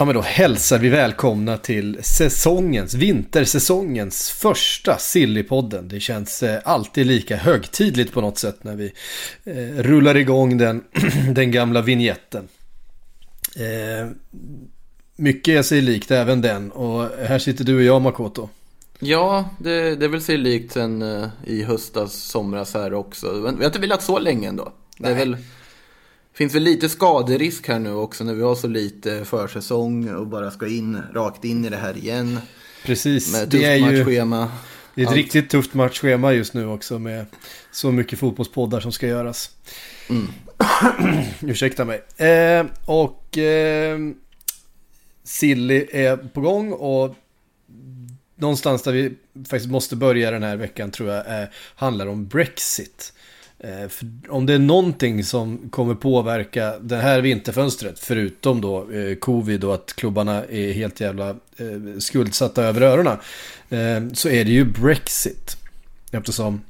Ja, men då hälsar vi välkomna till säsongens, vintersäsongens första Sillypodden. Det känns eh, alltid lika högtidligt på något sätt när vi eh, rullar igång den, den gamla vignetten. Eh, mycket är sig likt även den och här sitter du och jag Makoto. Ja, det, det är väl sig likt sen eh, i höstas, somras här också. Vi har inte velat så länge ändå. Det är väl, finns väl lite skaderisk här nu också när vi har så lite försäsong och bara ska in rakt in i det här igen. Precis, Med det är ju det är ett Allt. riktigt tufft matchschema just nu också med så mycket fotbollspoddar som ska göras. Ursäkta mig. Eh, och eh, Silly är på gång och någonstans där vi faktiskt måste börja den här veckan tror jag är, handlar om Brexit. Eh, för om det är någonting som kommer påverka det här vinterfönstret, förutom då eh, covid och att klubbarna är helt jävla eh, skuldsatta över öronen, eh, så är det ju Brexit. Eftersom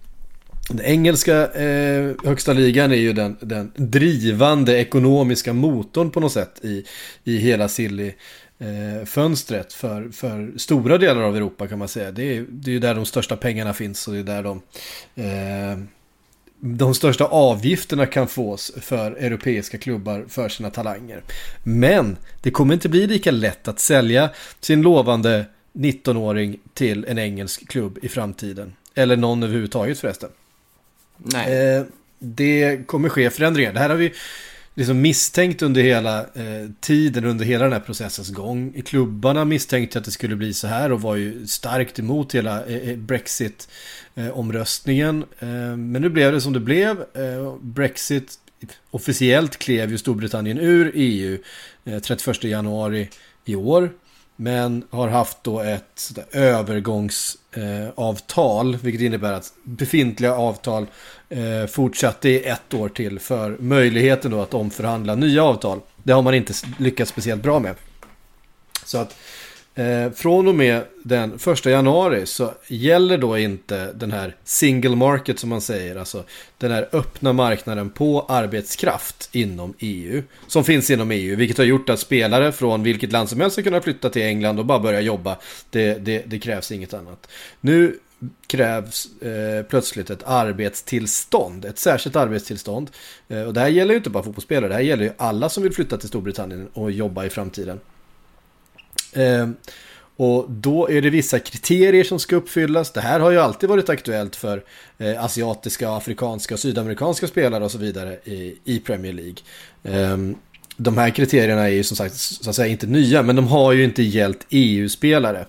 den engelska eh, högsta ligan är ju den, den drivande ekonomiska motorn på något sätt i, i hela Silly eh, fönstret för, för stora delar av Europa kan man säga. Det är, det är ju där de största pengarna finns och det är där de, eh, de största avgifterna kan fås för europeiska klubbar för sina talanger. Men det kommer inte bli lika lätt att sälja sin lovande 19-åring till en engelsk klubb i framtiden. Eller någon överhuvudtaget förresten. Nej. Eh, det kommer ske förändringar. Det här har vi liksom misstänkt under hela eh, tiden, under hela den här processens gång. Klubbarna misstänkte att det skulle bli så här och var ju starkt emot hela eh, eh Brexit-omröstningen. Eh, eh, men nu blev det som det blev. Eh, Brexit officiellt klev ju Storbritannien ur EU eh, 31 januari i år. Men har haft då ett övergångsavtal, vilket innebär att befintliga avtal eh, fortsatte i ett år till för möjligheten då att omförhandla nya avtal. Det har man inte lyckats speciellt bra med. Så att eh, från och med den första januari så gäller då inte den här single market som man säger, alltså den här öppna marknaden på arbetskraft inom EU, som finns inom EU, vilket har gjort att spelare från vilket land som helst ska kunna flytta till England och bara börja jobba. Det, det, det krävs inget annat. Nu krävs eh, plötsligt ett arbetstillstånd, ett särskilt arbetstillstånd. Eh, och det här gäller ju inte bara fotbollsspelare, det här gäller ju alla som vill flytta till Storbritannien och jobba i framtiden. Ehm, och då är det vissa kriterier som ska uppfyllas. Det här har ju alltid varit aktuellt för eh, asiatiska, afrikanska, och sydamerikanska spelare och så vidare i, Premier League. Ehm, de här kriterierna är ju som sagt så att säga inte nya, men de har ju inte gällt EU-spelare.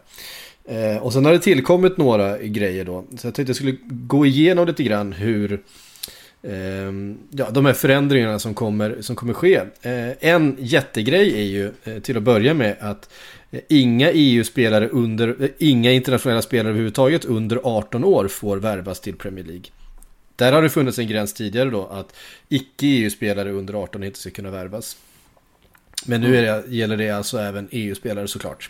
Eh, och sen har det tillkommit några grejer då. Så jag tänkte jag skulle gå igenom lite grann hur ehm, ja, de här förändringarna som kommer, som kommer ske. Eh, en jättegrej är ju eh, till att börja med att inga EU-spelare under, eh, inga internationella spelare överhuvudtaget under 18 år får värvas till Premier League. Där har det funnits en gräns tidigare då att icke-EU-spelare under 18 inte ska kunna värvas. Men nu är det, gäller det alltså även EU-spelare såklart.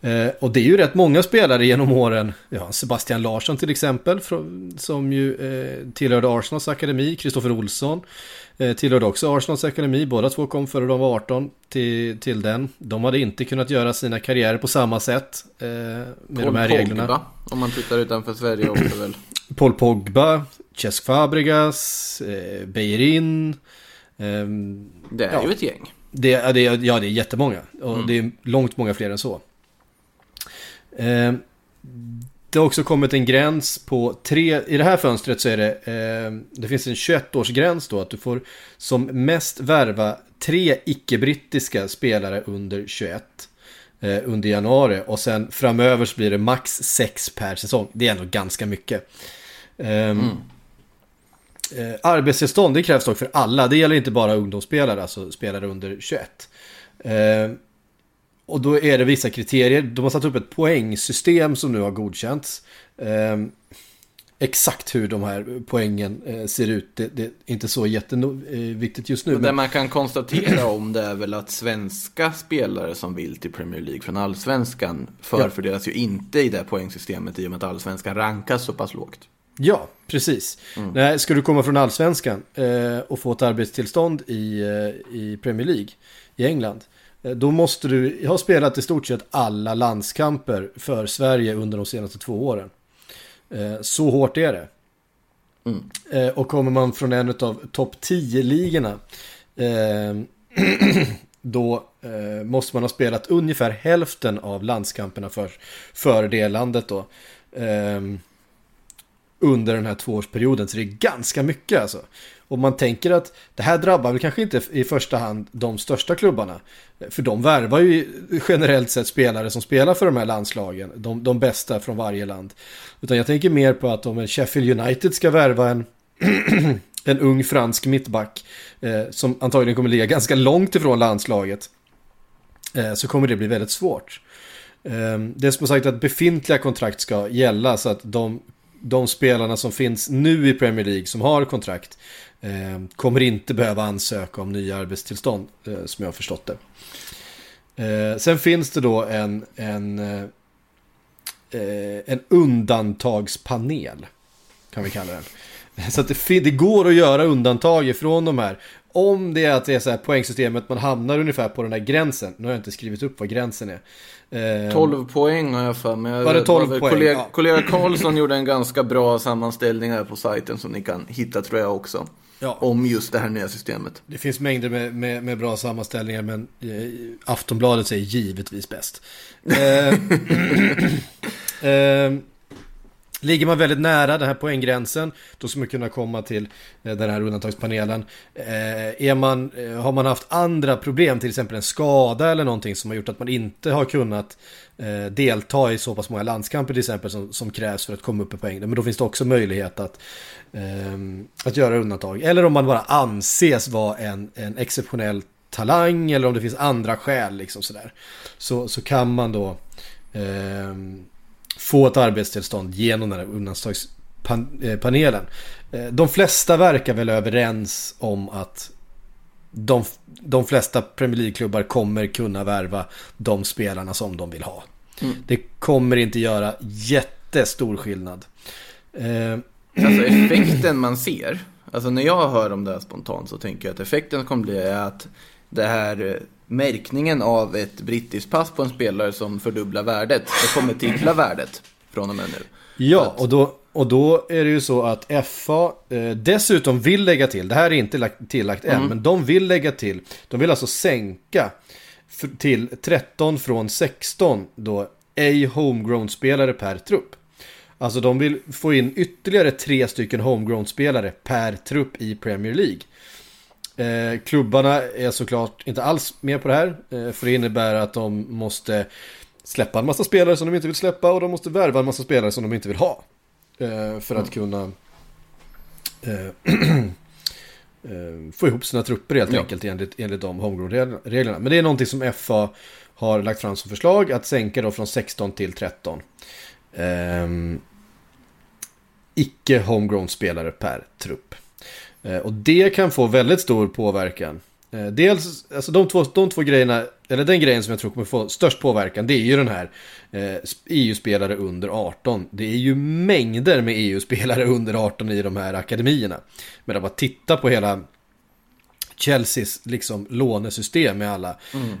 Eh, och det är ju rätt många spelare genom åren. Ja, Sebastian Larsson till exempel, som ju eh, tillhörde Arsenals akademi. Kristoffer Olsson eh, tillhörde också Arsenals akademi. Båda två kom före de var 18 till, till den. De hade inte kunnat göra sina karriärer på samma sätt eh, med de här reglerna. Pogba, om man tittar utanför Sverige också väl. Paul Pogba, Cesc Fabregas, eh, Beirin. ehm, Det är Ja. ju ett gäng. Det, ja, det, är- ja, det är jättemånga. Och Mm. det är långt många fler än så. Eh, det har också kommit en gräns på tre, i det här fönstret så är det, eh, det finns en 21-årsgräns då att du får som mest värva tre icke-brittiska spelare under 21 eh, under januari och sen framöver så blir det max sex per säsong. Det är ändå ganska mycket. Ehm, Eh, arbetstillstånd det krävs dock för alla. Det gäller inte bara ungdomsspelare, alltså spelare under 21. Eh, och då är det vissa kriterier. De har satt upp ett poängsystem som nu har godkänts. Eh, exakt hur de här poängen eh, ser ut, det, det är inte så jätteviktigt just nu. Men det man kan konstatera om det är väl att svenska spelare som vill till Premier League från allsvenskan förfördelas ju inte i det poängsystemet i och med att allsvenskan rankas så pass lågt. ja, precis. Nej, ska du komma från allsvenskan eh, och få ett arbetstillstånd i, eh, i Premier League i England. Eh, Då måste du ha spelat i stort sett alla landskamper för Sverige under de senaste två åren. Eh, Så hårt är det. Eh, Och kommer man från en av topp 10-ligorna eh, då måste man ha spelat ungefär hälften av landskamperna för, för det landet då. Under den här tvåårsperioden. Så det är ganska mycket alltså. Och man tänker att det här drabbar väl kanske inte i första hand de största klubbarna. För de värvar ju generellt sett spelare som spelar för de här landslagen. De, de bästa från varje land. Utan jag tänker mer på att om en Sheffield United ska värva en, en ung fransk mittback. Eh, som antagligen kommer ligga ganska långt ifrån landslaget. Eh, så kommer det bli väldigt svårt. Eh, det är som sagt att befintliga kontrakt ska gälla så att de, de spelarna som finns nu i Premier League som har kontrakt eh, kommer inte behöva ansöka om nya arbetstillstånd eh, som jag har förstått det. Eh, sen finns det då en, en, eh, eh en undantagspanel kan vi kalla den. Så att det, det går att göra undantag ifrån de här. Om det är att det är så här poängsystemet, man hamnar ungefär på den här gränsen. Nu har jag inte skrivit upp vad gränsen är. Eh, 12 poäng har jag för mig. Var det 12 väl poäng? Kollega, Ja. kollega Karlsson gjorde en ganska bra sammanställning här på sajten som ni kan hitta tror jag också. Ja. Om just det här nya systemet. Det finns mängder med, med, med bra sammanställningar men eh, Aftonbladet säger givetvis bäst. Eh, eh, ligger man väldigt nära den här poänggränsen då ska man kunna komma till eh, den här undantagspanelen. Eh, är man, eh, har man haft andra problem, till exempel en skada eller någonting som har gjort att man inte har kunnat delta i så pass många landskamper till exempel som, som krävs för att komma upp i poäng. Men då finns det också möjlighet att, ehm, att göra undantag. Eller om man bara anses vara en, en exceptionell talang eller om det finns andra skäl liksom sådär. Så, så kan man då ehm, få ett arbetstillstånd genom den här undantagspanelen. Eh, De flesta verkar väl överens om att de, de flesta Premier League-klubbar kommer kunna värva de spelarna som de vill ha. Det kommer inte göra jättestor skillnad. Eh, Alltså effekten man ser, alltså när jag hör om det här spontant så tänker jag att effekten kommer bli att det här eh, märkningen av ett brittiskt pass på en spelare som fördubblar värdet, det kommer trippla värdet från och med nu. Ja, och då, och då är det ju så att FA eh, dessutom vill lägga till, det här är inte lagt, tillagt än, men de vill lägga till, de vill alltså sänka till 13 från 16 då ej homegrown-spelare per trupp. Alltså de vill få in ytterligare tre stycken homegrown-spelare per trupp i Premier League. Eh, klubbarna är såklart inte alls med på det här. Eh, för det innebär att de måste släppa en massa spelare som de inte vill släppa och de måste värva en massa spelare som de inte vill ha. Eh, för att kunna eh, eh, få ihop sina trupper helt Ja. enkelt enligt, enligt de homegrown-reglerna. Men det är någonting som FA har lagt fram som förslag att sänka då från 16 till 13. Ehm, icke homegrown spelare per trupp. Eh, och det kan få väldigt stor påverkan. Eh, dels, alltså de två, de två grejerna, eller den grejen som jag tror kommer få störst påverkan, det är ju den här eh, EU-spelare under 18. Det är ju mängder med EU-spelare under 18 i de här akademierna. Men att bara titta på hela Chelseas liksom lånesystem med alla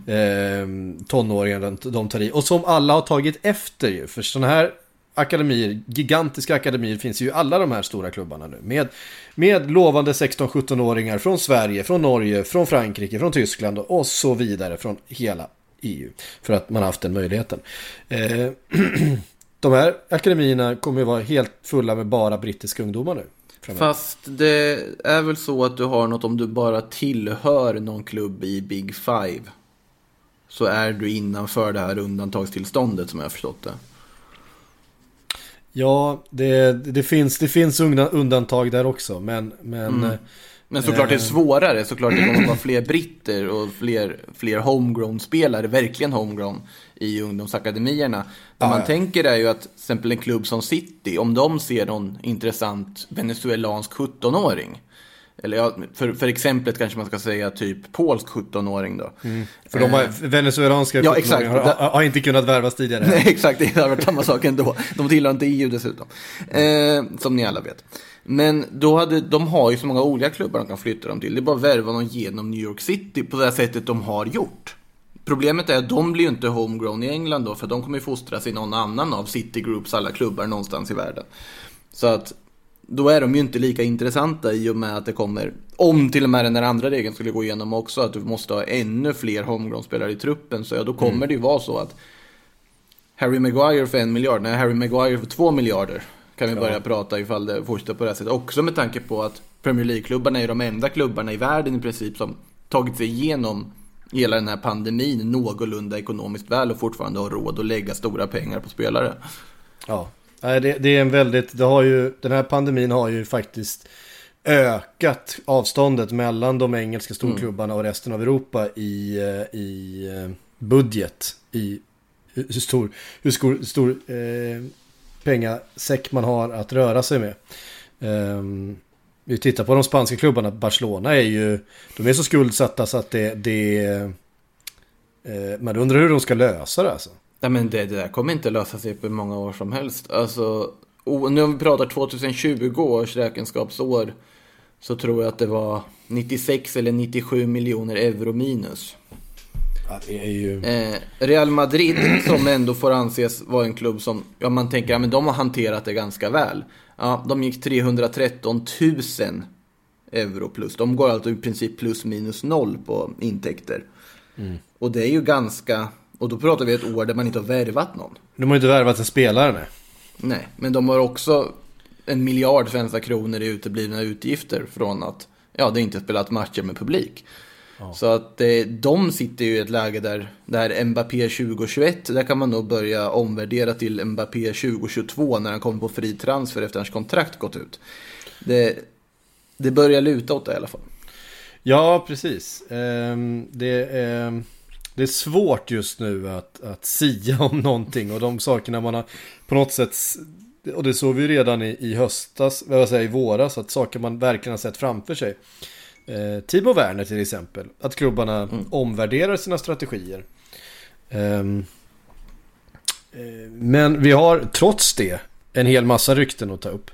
eh, tonåringar de tar i. Och som alla har tagit efter ju. För sådana här akademier, gigantiska akademier finns ju i alla de här stora klubbarna nu. Med, med lovande 16-17-åringar från Sverige, från Norge, från Frankrike, från Tyskland och så vidare från hela EU. För att man haft den möjligheten. Eh, de här akademierna kommer ju vara helt fulla med bara brittiska ungdomar nu. framöver. Fast det är väl så att du har något om du bara tillhör någon klubb i Big Five. Så är du innanför det här undantagstillståndet som jag har förstått det. Ja, det, det, finns, det finns undan- undantag där också. Men, men Mm. eh, Men såklart det är svårare, såklart det kommer att vara fler britter och fler, fler homegrown-spelare, verkligen homegrown, i ungdomsakademierna. Det man ja. tänker är ju att till exempel en klubb som City, om de ser någon intressant venezuelansk 17-åring, eller ja, för, för exemplet kanske man ska säga typ polsk 17-åring då. För de har, venezuelanska Ja, exakt. har, har, har inte kunnat värvas tidigare. Nej, exakt, det har varit samma sak ändå. De tillhör inte EU dessutom. Eh, som ni alla vet. Men då hade, de har ju så många olika klubbar de kan flytta dem till. Det är bara att värva dem genom New York City på det här sättet de har gjort. Problemet är att de blir ju inte homegrown i England då, för de kommer ju fostras i någon annan av City Groups alla klubbar någonstans i världen. Så att då är de ju inte lika intressanta i och med att det kommer, om till och med den där andra regeln skulle gå igenom också, att du måste ha ännu fler homegrown-spelare i truppen, så ja, då kommer det ju vara så att Harry Maguire för en miljard, nej Harry Maguire för två miljarder kan vi börja prata ifall det fortsätter på det här sättet. Också med tanke på att Premier League-klubbarna är de enda klubbarna i världen i princip som tagit sig igenom hela den här pandemin någorlunda ekonomiskt väl och fortfarande har råd att lägga stora pengar på spelare. Ja, Nej, det, det är en väldigt, det har ju, den här pandemin har ju faktiskt ökat avståndet mellan de engelska storklubbarna och resten av Europa i, eh, i eh, budget. I hur stor, hur stor, stor eh, pengasäck man har att röra sig med. Um, vi tittar på de spanska klubbarna, Barcelona är ju, de är så skuldsatta så att det, det eh, man undrar hur de ska lösa det alltså. Nej men det, det där kommer inte lösa sig på hur många år som helst. Alltså, och nu om vi pratar 2020 års räkenskapsår så tror jag att det var 96 eller 97 miljoner euro minus. Ja, ju... Eh, Real Madrid som ändå får anses vara en klubb som, ja man tänker, ja men de har hanterat det ganska väl. Ja, de gick 313 000 euro plus. De går alltså i princip plus minus noll på intäkter. Och det är ju ganska, och då pratar vi ett år där man inte har värvat någon. De har inte värvat en spelare nej. Nej, men de har också en miljard svenska kronor i uteblivna utgifter från att ja, det inte spelat matcher med publik. Så att eh, de sitter ju i ett läge där, där Mbappé 2021, där kan man nog börja omvärdera till Mbappé 2022 när han kommer på fri transfer efter hans kontrakt gått ut. Det, det börjar luta åt det i alla fall. Ja, precis. Ehm, det, är, det är svårt just nu att, att sia om någonting och de sakerna man har på något sätt, och det såg vi ju redan i, i höstas, vad säger, i våras, att saker man verkligen har sett framför sig. Eh, Timo Werner till exempel, att klubbarna omvärderar sina strategier. Ehm, eh, men vi har trots det en hel massa rykten att ta upp.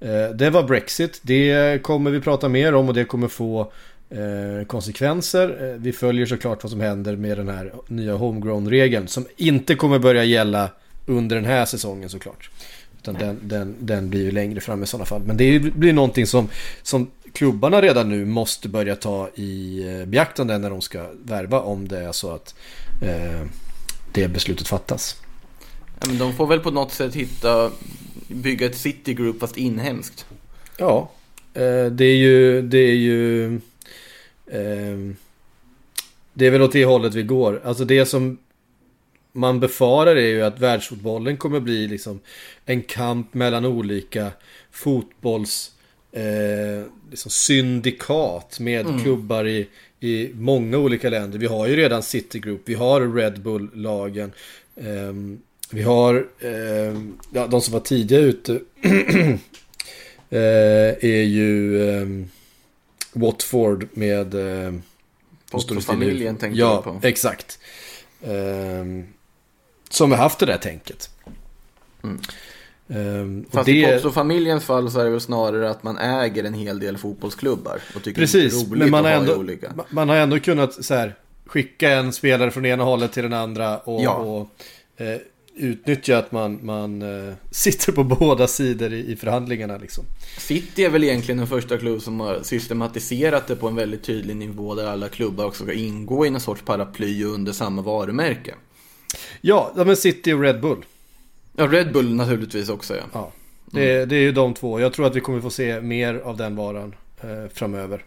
Eh, Det var Brexit, det kommer vi prata mer om och det kommer få eh, konsekvenser. Eh, Vi följer såklart vad som händer med den här nya homegrown-regeln som inte kommer börja gälla under den här säsongen såklart. Utan den, den, den blir ju längre fram i sådana fall. Men det blir någonting som, som klubbarna redan nu måste börja ta i eh, beaktande när de ska värva om det är så att eh, det beslutet fattas. Ja, men de får väl på något sätt hitta, bygga ett City Group fast inhemskt. Ja, eh, det är ju, det är ju, det är väl åt det hållet vi går. Alltså det som man befarar är ju att världsfotbollen kommer bli liksom en kamp mellan olika fotbolls eh, liksom syndikat med klubbar i, i många olika länder. Vi har ju redan City Group, vi har Red Bull-lagen. ehm, vi har ehm, ja, de som var tidiga ute eh, är ju ehm, Watford med... Eh? Potter-familjen tänkte ja, jag på. exakt. Ehm, som har haft det där tänket. Ehm, och Fast det, i Potso-familjens fall så är det väl snarare att man äger en hel del fotbollsklubbar. Och tycker Precis, det är roligt men man att har, ha ändå, olika. ma- man har ändå kunnat så här, skicka en spelare från ena hållet till den andra och, Ja. och eh, utnyttja att man, man eh, sitter på båda sidor i, i förhandlingarna. Liksom. City är väl egentligen den första klubb som har systematiserat det på en väldigt tydlig nivå där alla klubbar också ska ingå i någon sorts paraply under samma varumärke. Ja, ja, men City och Red Bull. Ja, Red Bull naturligtvis också ja. Ja, det, det är ju de två. Jag tror att vi kommer få se mer av den varan eh, framöver.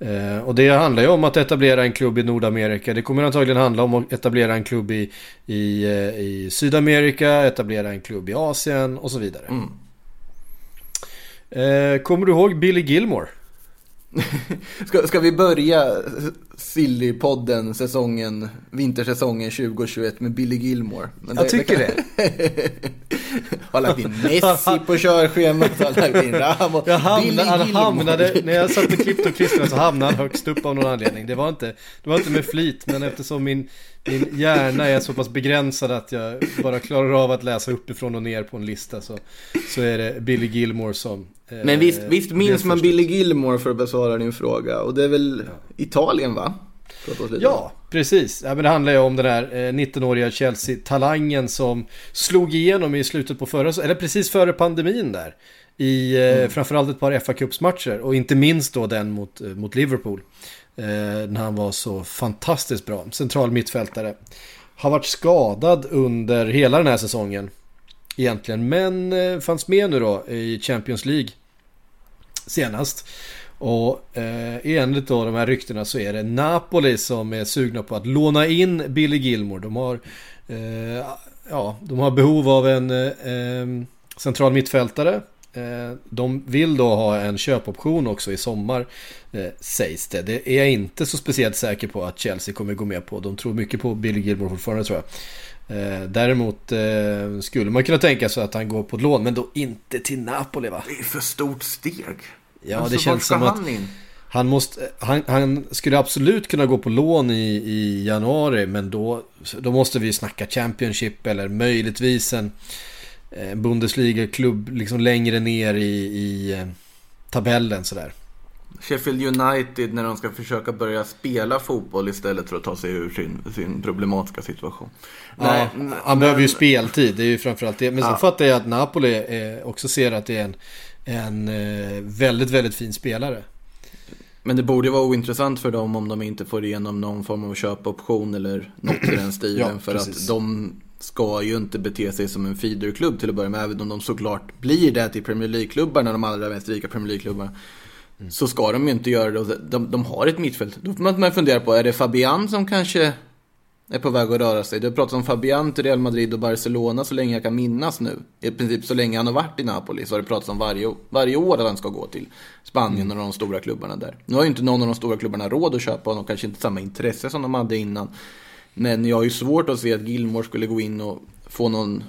Eh, och det handlar ju om att etablera en klubb i Nordamerika. Det kommer antagligen handla om att etablera en klubb i, i, eh, i Sydamerika, etablera en klubb i Asien och så vidare. Mm. Eh, kommer du ihåg Billy Gilmore? Ska, ska vi börja Silly-podden, säsongen, vintersäsongen 2021 med Billy Gilmore? Men Jag tycker det. har lagt in Messi på körschemat, har lagt in Ramos. Jag hamnade, han hamnade, när jag satt och klippte och klistrade så hamnade han högst upp av någon anledning. Det var inte, det var inte med flit, men eftersom min, min hjärna är så pass begränsad att jag bara klarar av att läsa uppifrån och ner på en lista så, så är det Billy Gilmore som... eh, Men visst, visst minns man Billy. Gilmore för att besvara din fråga? Och det är väl Italien va? Ja, precis. Ja, men det handlar ju om den här eh, 19-åriga Chelsea-talangen som slog igenom i slutet på förra, eller precis före pandemin där. I eh, framförallt ett par fa Cups-matcher och inte minst då den mot, eh, mot Liverpool. Eh, när han var så fantastiskt bra, central mittfältare. Har varit skadad under hela den här säsongen egentligen, men eh, fanns med nu då i Champions League senast. Och eh, enligt då de här ryktena så är det Napoli som är sugna på att låna in Billy Gilmore. De har, eh, ja, de har behov av en eh, central mittfältare. Eh, de vill då ha en köpoption också i sommar, eh, sägs det. Det är jag inte så speciellt säker på att Chelsea kommer gå med på. De tror mycket på Billy Gilmore fortfarande tror jag. Eh, däremot eh, skulle man kunna tänka sig att han går på ett lån, men då inte till Napoli va? Det är för stort steg. Ja, Alltså, det känns som att han in? han, måste, han, han skulle absolut kunna gå på lån i, i januari, men då, då måste vi snacka Championship eller möjligtvis en, en Bundesliga-klubb liksom längre ner i, i eh, tabellen sådär. Sheffield United när de ska försöka börja spela fotboll istället för att ta sig ur sin, sin problematiska situation. Ja, men- han behöver ju speltid, det är ju framförallt det. Men sen Ja. fattar jag att Napoli eh, också ser att det är en, en eh, väldigt, väldigt fin spelare. Men det borde vara ointressant för dem om de inte får igenom någon form av köpoption eller något i den stilen. Ja, för precis. att de ska ju inte bete sig som en feederklubb till att börja med. Även om de såklart blir det till Premier League-klubbarna, de allra mest rika Premier League-klubbarna. Mm. Så ska de ju inte göra det. Och De, de har ett mittfält. Då får man- fundera på, är det Fabian som kanske är på väg att röra sig? Det har pratats om Fabian till Real Madrid och Barcelona så länge jag kan minnas nu. I princip så länge han har varit i Napoli så har det pratats om varje, varje år att han ska gå till Spanien och de stora klubbarna där. Nu har ju inte någon av de stora klubbarna råd att köpa honom, kanske inte samma intresse som de hade innan. Men jag har ju svårt att se att Gilmore skulle gå in och få någon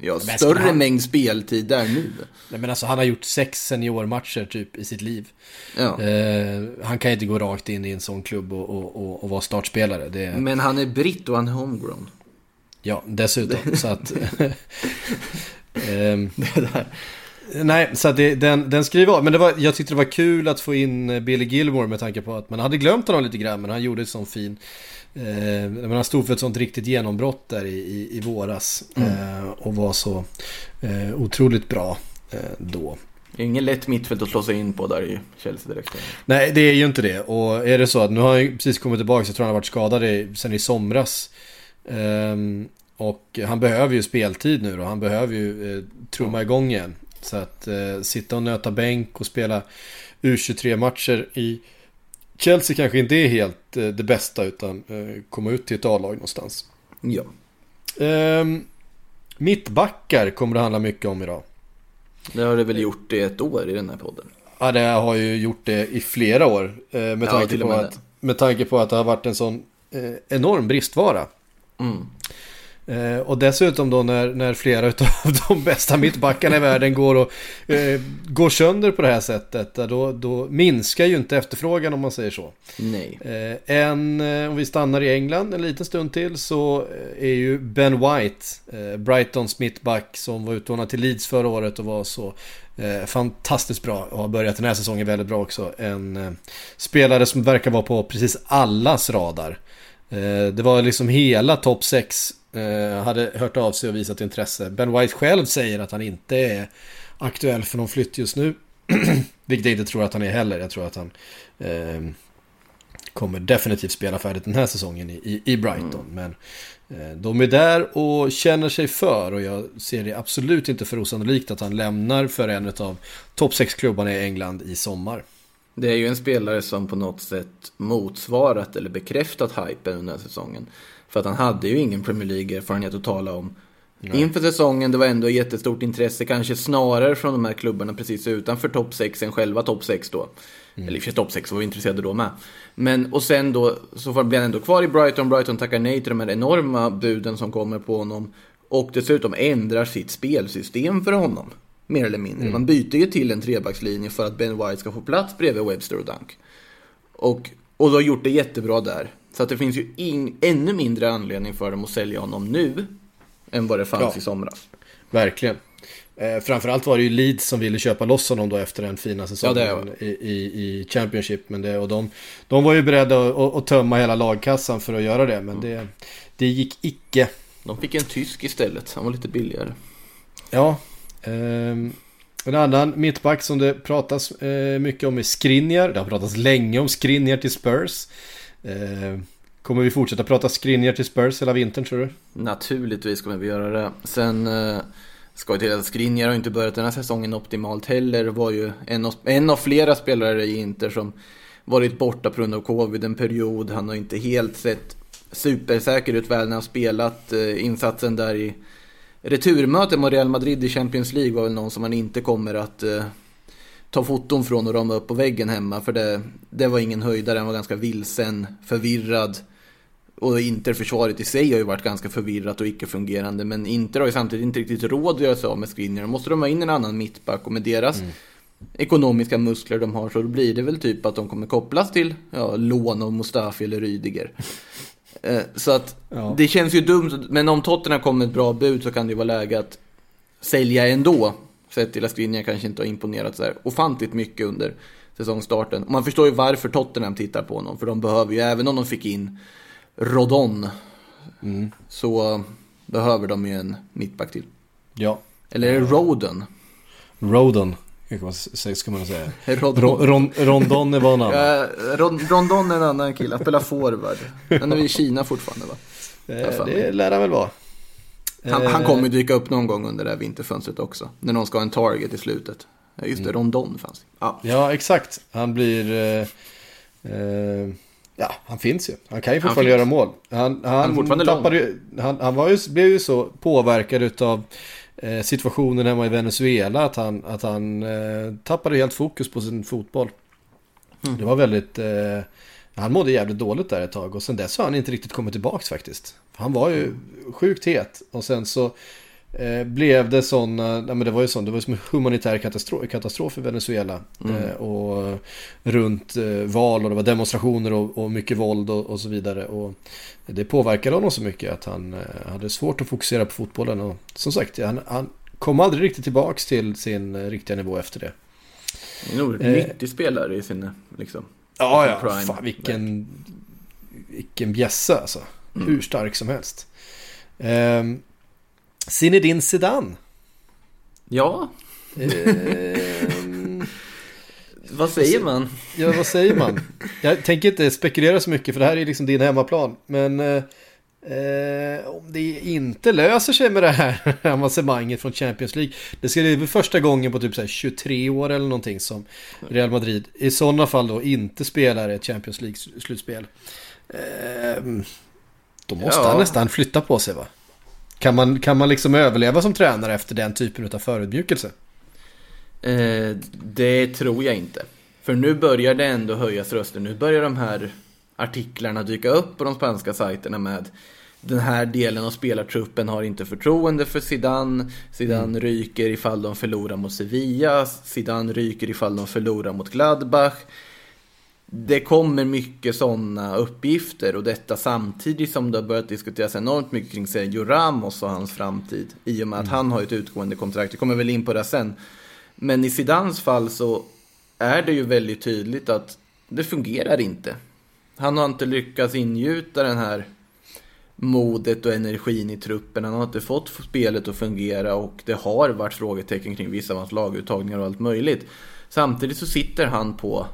ja, ska större han- mängd speltid där nu. Nej, men alltså, han har gjort sex seniormatcher typ i sitt liv. Ja. Eh, han kan inte gå rakt in i en sån klubb och, och, och, och vara startspelare. Det, Men han är britt och han är homegrown. Ja, dessutom. så att... ehm, nej, så det, den, den skriver av. Men det var, jag tyckte det var kul att få in eh, Billy Gilmore med tanke på att man hade glömt honom lite grann. Men han gjorde ett sånt fin... Eh, men han stod för ett sånt riktigt genombrott där i, i, i våras. Eh, och var så eh, otroligt bra eh, då. Det är ingen lätt mittfält att slå sig in på där i Chelsea direkt. Nej, det är ju inte det. Och är det så att nu har han ju precis kommit tillbaka, jag tror han har varit skadad i, sen i somras. Ehm, och han behöver ju speltid nu då. Han behöver ju eh, trumma igång igen. Så att eh, sitta och nöta bänk och spela U23-matcher i Chelsea kanske inte är helt eh, det bästa utan eh, komma ut till ett A-lag någonstans. Ja. Ehm, mittbackar kommer det handla mycket om idag. Det har det väl gjort i ett år i den här podden. Ja, det har ju gjort det i flera år. Eh, med, Ja, tanke och på att, med tanke på att det har varit en sån eh, enorm bristvara. Mm. Eh, och dessutom då när, när flera av de bästa mittbackarna i världen går, och, eh, går sönder på det här sättet. Då, då minskar ju inte efterfrågan om man säger så. Nej. Eh, en, eh, om vi stannar i England en liten stund till så eh, är ju Ben White, Brightons mittback som var utlånad till Leeds förra året och var så fantastiskt bra och har börjat den här säsongen väldigt bra också. En spelare som verkar vara på precis allas radar. Det var liksom hela topp 6 eh, hade hört av sig och visat intresse. Ben White själv säger att han inte är aktuell för någon flytt just nu. Vilket jag inte tror att han är heller. Jag tror att han eh, kommer definitivt spela färdigt den här säsongen i, i, Brighton. Men eh, de är där och känner sig för och jag ser det absolut inte för osannolikt att han lämnar för en av topp 6-klubbarna i England i sommar. Det är ju en spelare som på något sätt motsvarat eller bekräftat hypen under den här säsongen. För att han hade ju ingen Premier League-erfarenhet att tala om. Inför säsongen, det var ändå jättestort intresse, kanske snarare från de här klubbarna precis utanför topp 6 än själva topp 6 då. Eller i och för sig topp 6 var vi intresserade då med. Men, och sen då, så blir han ändå kvar i Brighton. Brighton tackar nej till de här enorma buden som kommer på honom. Och dessutom ändrar sitt spelsystem för honom. Mer eller mindre. Man byter ju till en trebackslinje för att Ben White ska få plats bredvid Webster och Dunk. Och, och då har gjort det jättebra där. Så att det finns ju in, ännu mindre anledning för dem att sälja honom nu. Än vad det fanns Ja. i somras. Verkligen. Eh, framförallt var det ju Leeds som ville köpa loss honom då efter den fina säsongen Ja, i, i, i Championship. Men det, och de, de var ju beredda att, att, att tömma hela lagkassan för att göra det, men det, det gick icke. De fick en tysk istället. Han var lite billigare. Ja. ehm, en annan mittback som det pratas eh, mycket om är Skriniar. Det har pratats länge om Skriniar till Spurs. Eh, kommer vi fortsätta prata skrinjer till Spurs hela vintern tror du? Naturligtvis kommer vi göra det. Sen eh, ska jag till att Skriniar har inte börjat den här säsongen optimalt heller. Var ju en av, en av flera spelare i Inter som varit borta på grund av covid en period. Han har inte helt sett supersäker ut väl när han spelat. Eh, insatsen där i returmötet mot Real Madrid i Champions League var väl någon som man inte kommer att eh, ta foton från och rama upp på väggen hemma. För det, det var ingen höjdare, han var ganska vilsen, förvirrad. Och Inter-försvaret i sig har ju varit ganska förvirrat och icke-fungerande. Men Inter har ju samtidigt inte riktigt råd att göra sig av med Skriniar. Då måste de ha in en annan mittback och med deras ekonomiska muskler de har så blir det väl typ att de kommer kopplas till ja, lån av Mustafi eller Rydiger. Eh, så att Ja. det känns ju dumt, men om Tottenham kommer ett bra bud så kan det ju vara läge att sälja ändå. Sett till att Skriniar kanske inte har imponerat så här ofantligt mycket under säsongstarten. Och man förstår ju varför Tottenham tittar på honom, för de behöver ju, även om de fick in Rodon, så behöver de ju en mittback till. Ja. Eller är det? Rodon, s- ska man säga. Rodon. Ro, ron, rondon är vad han Ja, Ron, Rondon är en annan kille, han spelar forward. Han är i Kina fortfarande va? Eh. Det lär han väl vara. Han, han Eh, kommer dyka upp någon gång under det här vinterfönstret också. När någon ska ha en target i slutet. Ja, just det, Rondon fanns. Ja. Ja, exakt. Han blir... Eh, eh, ja, han finns ju. Han kan ju Han fortfarande göra mål. Han, han, fortfarande tappade ju, han, han var ju, blev ju så påverkad av eh, situationen hemma i Venezuela att han, att han eh, tappade helt fokus på sin fotboll. Mm. Det var väldigt... Eh, han mådde jävligt dåligt där ett tag och sen dess har han inte riktigt kommit tillbaks faktiskt. Han var ju sjukt het och sen så eh, blev det sådana, ja, men det var ju sån, det var som en humanitär katastrof, katastrof i Venezuela. Eh, och runt eh, val och det var demonstrationer och, och mycket våld och, och så vidare. Och det påverkade honom så mycket att han eh, hade svårt att fokusera på fotbollen. Och som sagt, han, han kom aldrig riktigt tillbaks till sin eh, riktiga nivå efter det. Nog Eh. 90 spelare i sin, liksom. Ja, ja. prime. Fan, vilken, vilken bjässe alltså. Hur stark som helst. Um, Zinedine Zidane. Ja, Ehm, vad säger man? ja, vad säger man? Jag tänker inte spekulera så mycket för det här är liksom din hemmaplan. Men eh, eh, om det inte löser sig med det här avancemanget från Champions League. Det ska det väl första gången på typ så här 23 år eller någonting som Real Madrid i sådana fall då inte spelar ett Champions League-slutspel. Ehm, då måste Ja. han nästan flytta på sig va? Kan man, kan man liksom överleva som tränare efter den typen av förödmjukelse? Eh, det tror jag inte. För nu börjar det ändå höjas röster. Nu börjar de här artiklarna dyka upp på de spanska sajterna med den här delen av spelartruppen har inte förtroende för Zidane. Zidane ryker ifall de förlorar mot Sevilla. Zidane ryker ifall de förlorar mot Gladbach. Det kommer mycket sådana uppgifter och detta samtidigt som det har börjat diskuteras enormt mycket kring Sergio Ramos och hans framtid. I och med att han har ett utgående kontrakt. Vi kommer väl in på det sen. Men i Zidans fall så är det ju väldigt tydligt att det fungerar inte. Han har inte lyckats ingjuta den här modet och energin i truppen. Han har inte fått spelet att fungera och det har varit frågetecken kring vissa av hans laguttagningar och allt möjligt. Samtidigt så sitter han på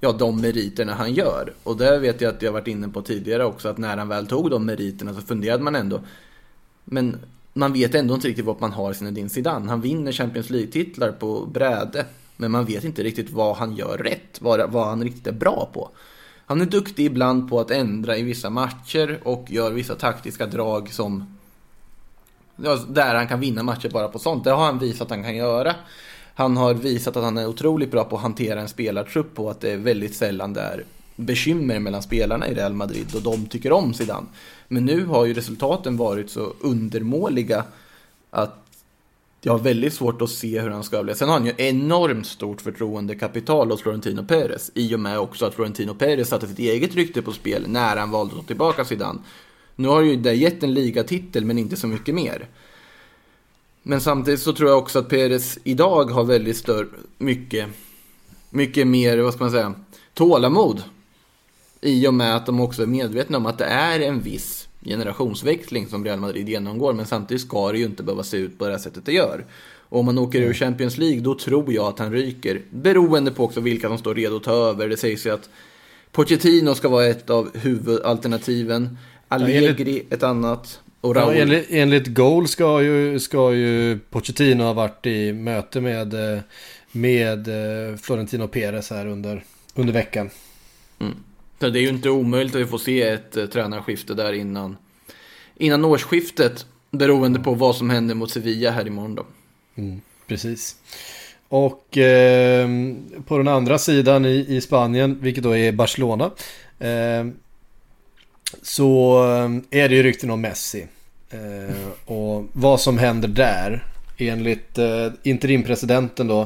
ja, de meriterna han gör. Och det vet jag att jag varit inne på tidigare också, att när han väl tog de meriterna så funderade man ändå. Men man vet ändå inte riktigt vad man har sin din Zidane. Han vinner Champions League-titlar på bräde. Men man vet inte riktigt vad han gör rätt, vad, vad han riktigt är bra på. Han är duktig ibland på att ändra i vissa matcher och gör vissa taktiska drag som Ja, där han kan vinna matcher bara på sånt. Det har han visat att han kan göra. Han har visat att han är otroligt bra på att hantera en spelartrupp och att det är väldigt sällan det är bekymmer mellan spelarna i Real Madrid och de tycker om Zidane. Men nu har ju resultaten varit så undermåliga att jag har väldigt svårt att se hur han ska överleva. Sen har han ju enormt stort förtroendekapital hos Florentino Perez. I och med också att Florentino Perez satte sitt eget rykte på spel när han valde att ta tillbaka Zidane. Nu har ju det gett en ligatitel men inte så mycket mer. Men samtidigt så tror jag också att Perez idag har väldigt större, mycket, mycket mer, vad ska man säga, tålamod. I och med att de också är medvetna om att det är en viss generationsväxling som Real Madrid genomgår. Men samtidigt ska det ju inte behöva se ut på det här sättet det gör. Och om man åker ur Champions League då tror jag att han ryker. Beroende på också vilka som står redo att ta över. Det sägs ju att Pochettino ska vara ett av huvudalternativen. Allegri ett annat. Och Ja, Raúl. enligt, enligt Goal ska ju, ska ju Pochettino ha varit i möte med, eh, med eh, Florentino Perez här under, under veckan. Så det är ju inte omöjligt att vi får se ett eh, tränarskifte där innan, innan årsskiftet. Beroende på vad som händer mot Sevilla här imorgon då. Mm, precis. Och eh, på den andra sidan i, i Spanien, vilket då är Barcelona, eh, så ehm, är det ju rykten om Messi. Eh, och vad som händer där, enligt eh, interimpresidenten då,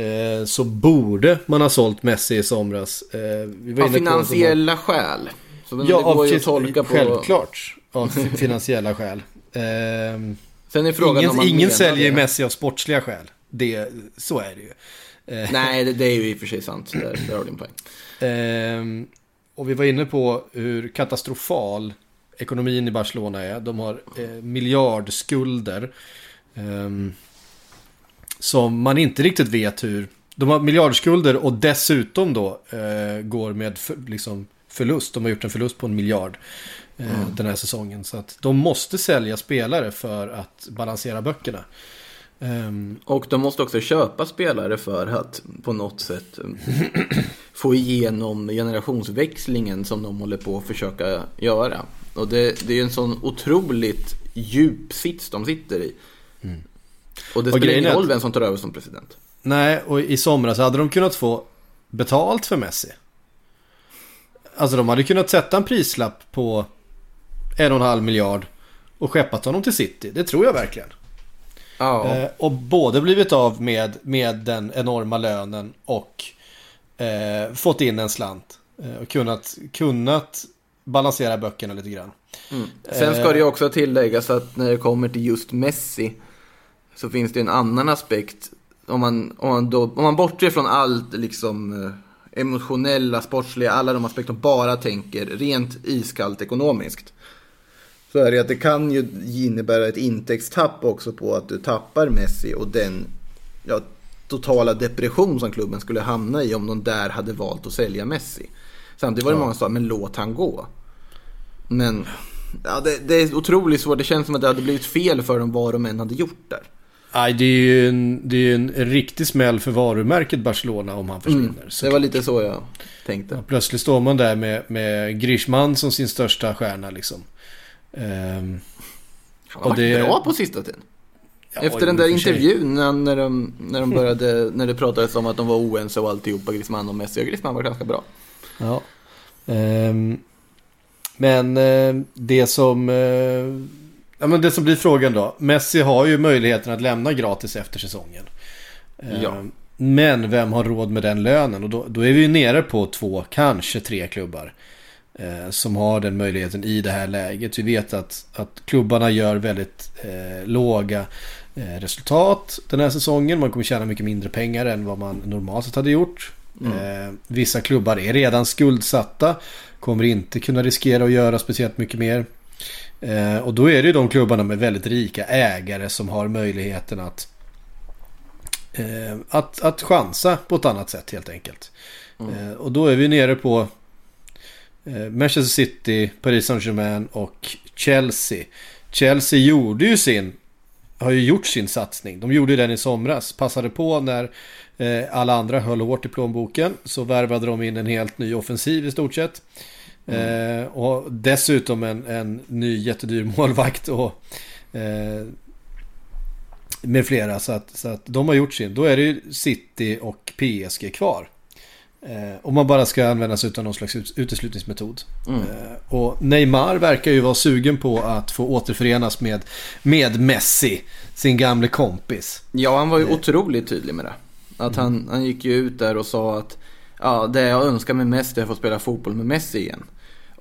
eh, så borde man ha sålt Messi i somras. Eh, Av inne på- finansiella skäl. Så Ja, av ju tolka på... självklart. Av fi- finansiella skäl. Ehm, Sen är frågan om ingen man ingen säljer det. Messi av sportsliga skäl. Det, så är det ju. Eh, Nej, det, det är ju i och för sig sant. Där, där har du en poäng. Ehm, och vi var inne på hur katastrofal ekonomin i Barcelona är. De har eh, miljardskulder. Ehm, som man inte riktigt vet hur... De har miljardskulder och dessutom då eh, går med för, liksom förlust. De har gjort en förlust på en miljard eh, den här säsongen. Så att de måste sälja spelare för att balansera böckerna. Ehm, Och de måste också köpa spelare för att på något sätt eh, få igenom generationsväxlingen som de håller på att försöka göra. Och det, det är en sån otroligt djup sits de sitter i. Och det Och spelar grejen ingen roll vem som tar över som president. Nej, och i somras hade de kunnat få betalt för Messi. Alltså de hade kunnat sätta en prislapp på en och en halv miljard och skeppat honom till City. Det tror jag verkligen. Ja. Eh, och både blivit av med, med den enorma lönen och eh, fått in en slant. Eh, och kunnat, kunnat balansera böckerna lite grann. Sen ska det ju också tilläggas att när det kommer till just Messi så finns det en annan aspekt. Om man, om man, då, om man bortser från allt liksom eh, emotionella, sportsliga, alla de aspekter, bara tänker rent iskallt ekonomiskt. Så är det att det kan ju innebära ett intäktstapp också på att du tappar Messi och den ja, totala depression som klubben skulle hamna i om de där hade valt att sälja Messi. Samtidigt var det många som sa, men låt han gå. Men ja, det, det är otroligt svårt. Det känns som att det hade blivit fel för dem vad de än hade gjort där. Nej, det är ju en, det är en riktig smäll för varumärket Barcelona om han försvinner. Så Det var lite så jag tänkte. Ja, plötsligt står man där med, med Griezmann som sin största stjärna liksom. Ehm, Han har och varit det- bra på sista tiden. ja, Efter den och där intervjun när, när, de, när de började, när det pratades om att de var oense och alltihopa, Griezmann och Messi. Och Griezmann var ganska bra. Ja. Ehm, men eh, det som... ja, men det som blir frågan då. Messi har ju möjligheten att lämna gratis efter säsongen. Ehm, Ja. Men vem har råd med den lönen? Och då, då är vi ju nere på två, kanske tre klubbar. Eh, som har den möjligheten i det här läget. Vi vet att, att klubbarna gör väldigt eh, låga eh, resultat den här säsongen. Man kommer tjäna mycket mindre pengar än vad man normalt sett hade gjort. Eh, vissa klubbar är redan skuldsatta. Kommer inte kunna riskera att göra speciellt mycket mer. Eh, och då är det ju de klubbarna med väldigt rika ägare som har möjligheten att eh, att, att chansa på ett annat sätt helt enkelt. Eh, och då är vi nere på eh, Manchester City, Paris Saint-Germain och Chelsea. Chelsea gjorde ju sin, har ju gjort sin satsning. De gjorde den i somras. Passade på när eh, alla andra höll hårt i plånboken. Så värvade de in en helt ny offensiv i stort sett. Eh, och dessutom en, en ny jättedyr målvakt. Och, eh, med flera. Så att, så att de har gjort sin. Då är det ju City och PSG kvar. Eh, om man bara ska använda sig av någon slags ut, uteslutningsmetod. Mm. Eh, och Neymar verkar ju vara sugen på att få återförenas med, med Messi, sin gamle kompis. Ja, han var ju otroligt tydlig med det. Att han, han gick ju ut där och sa att ja, det jag önskar med Messi är att få spela fotboll med Messi igen.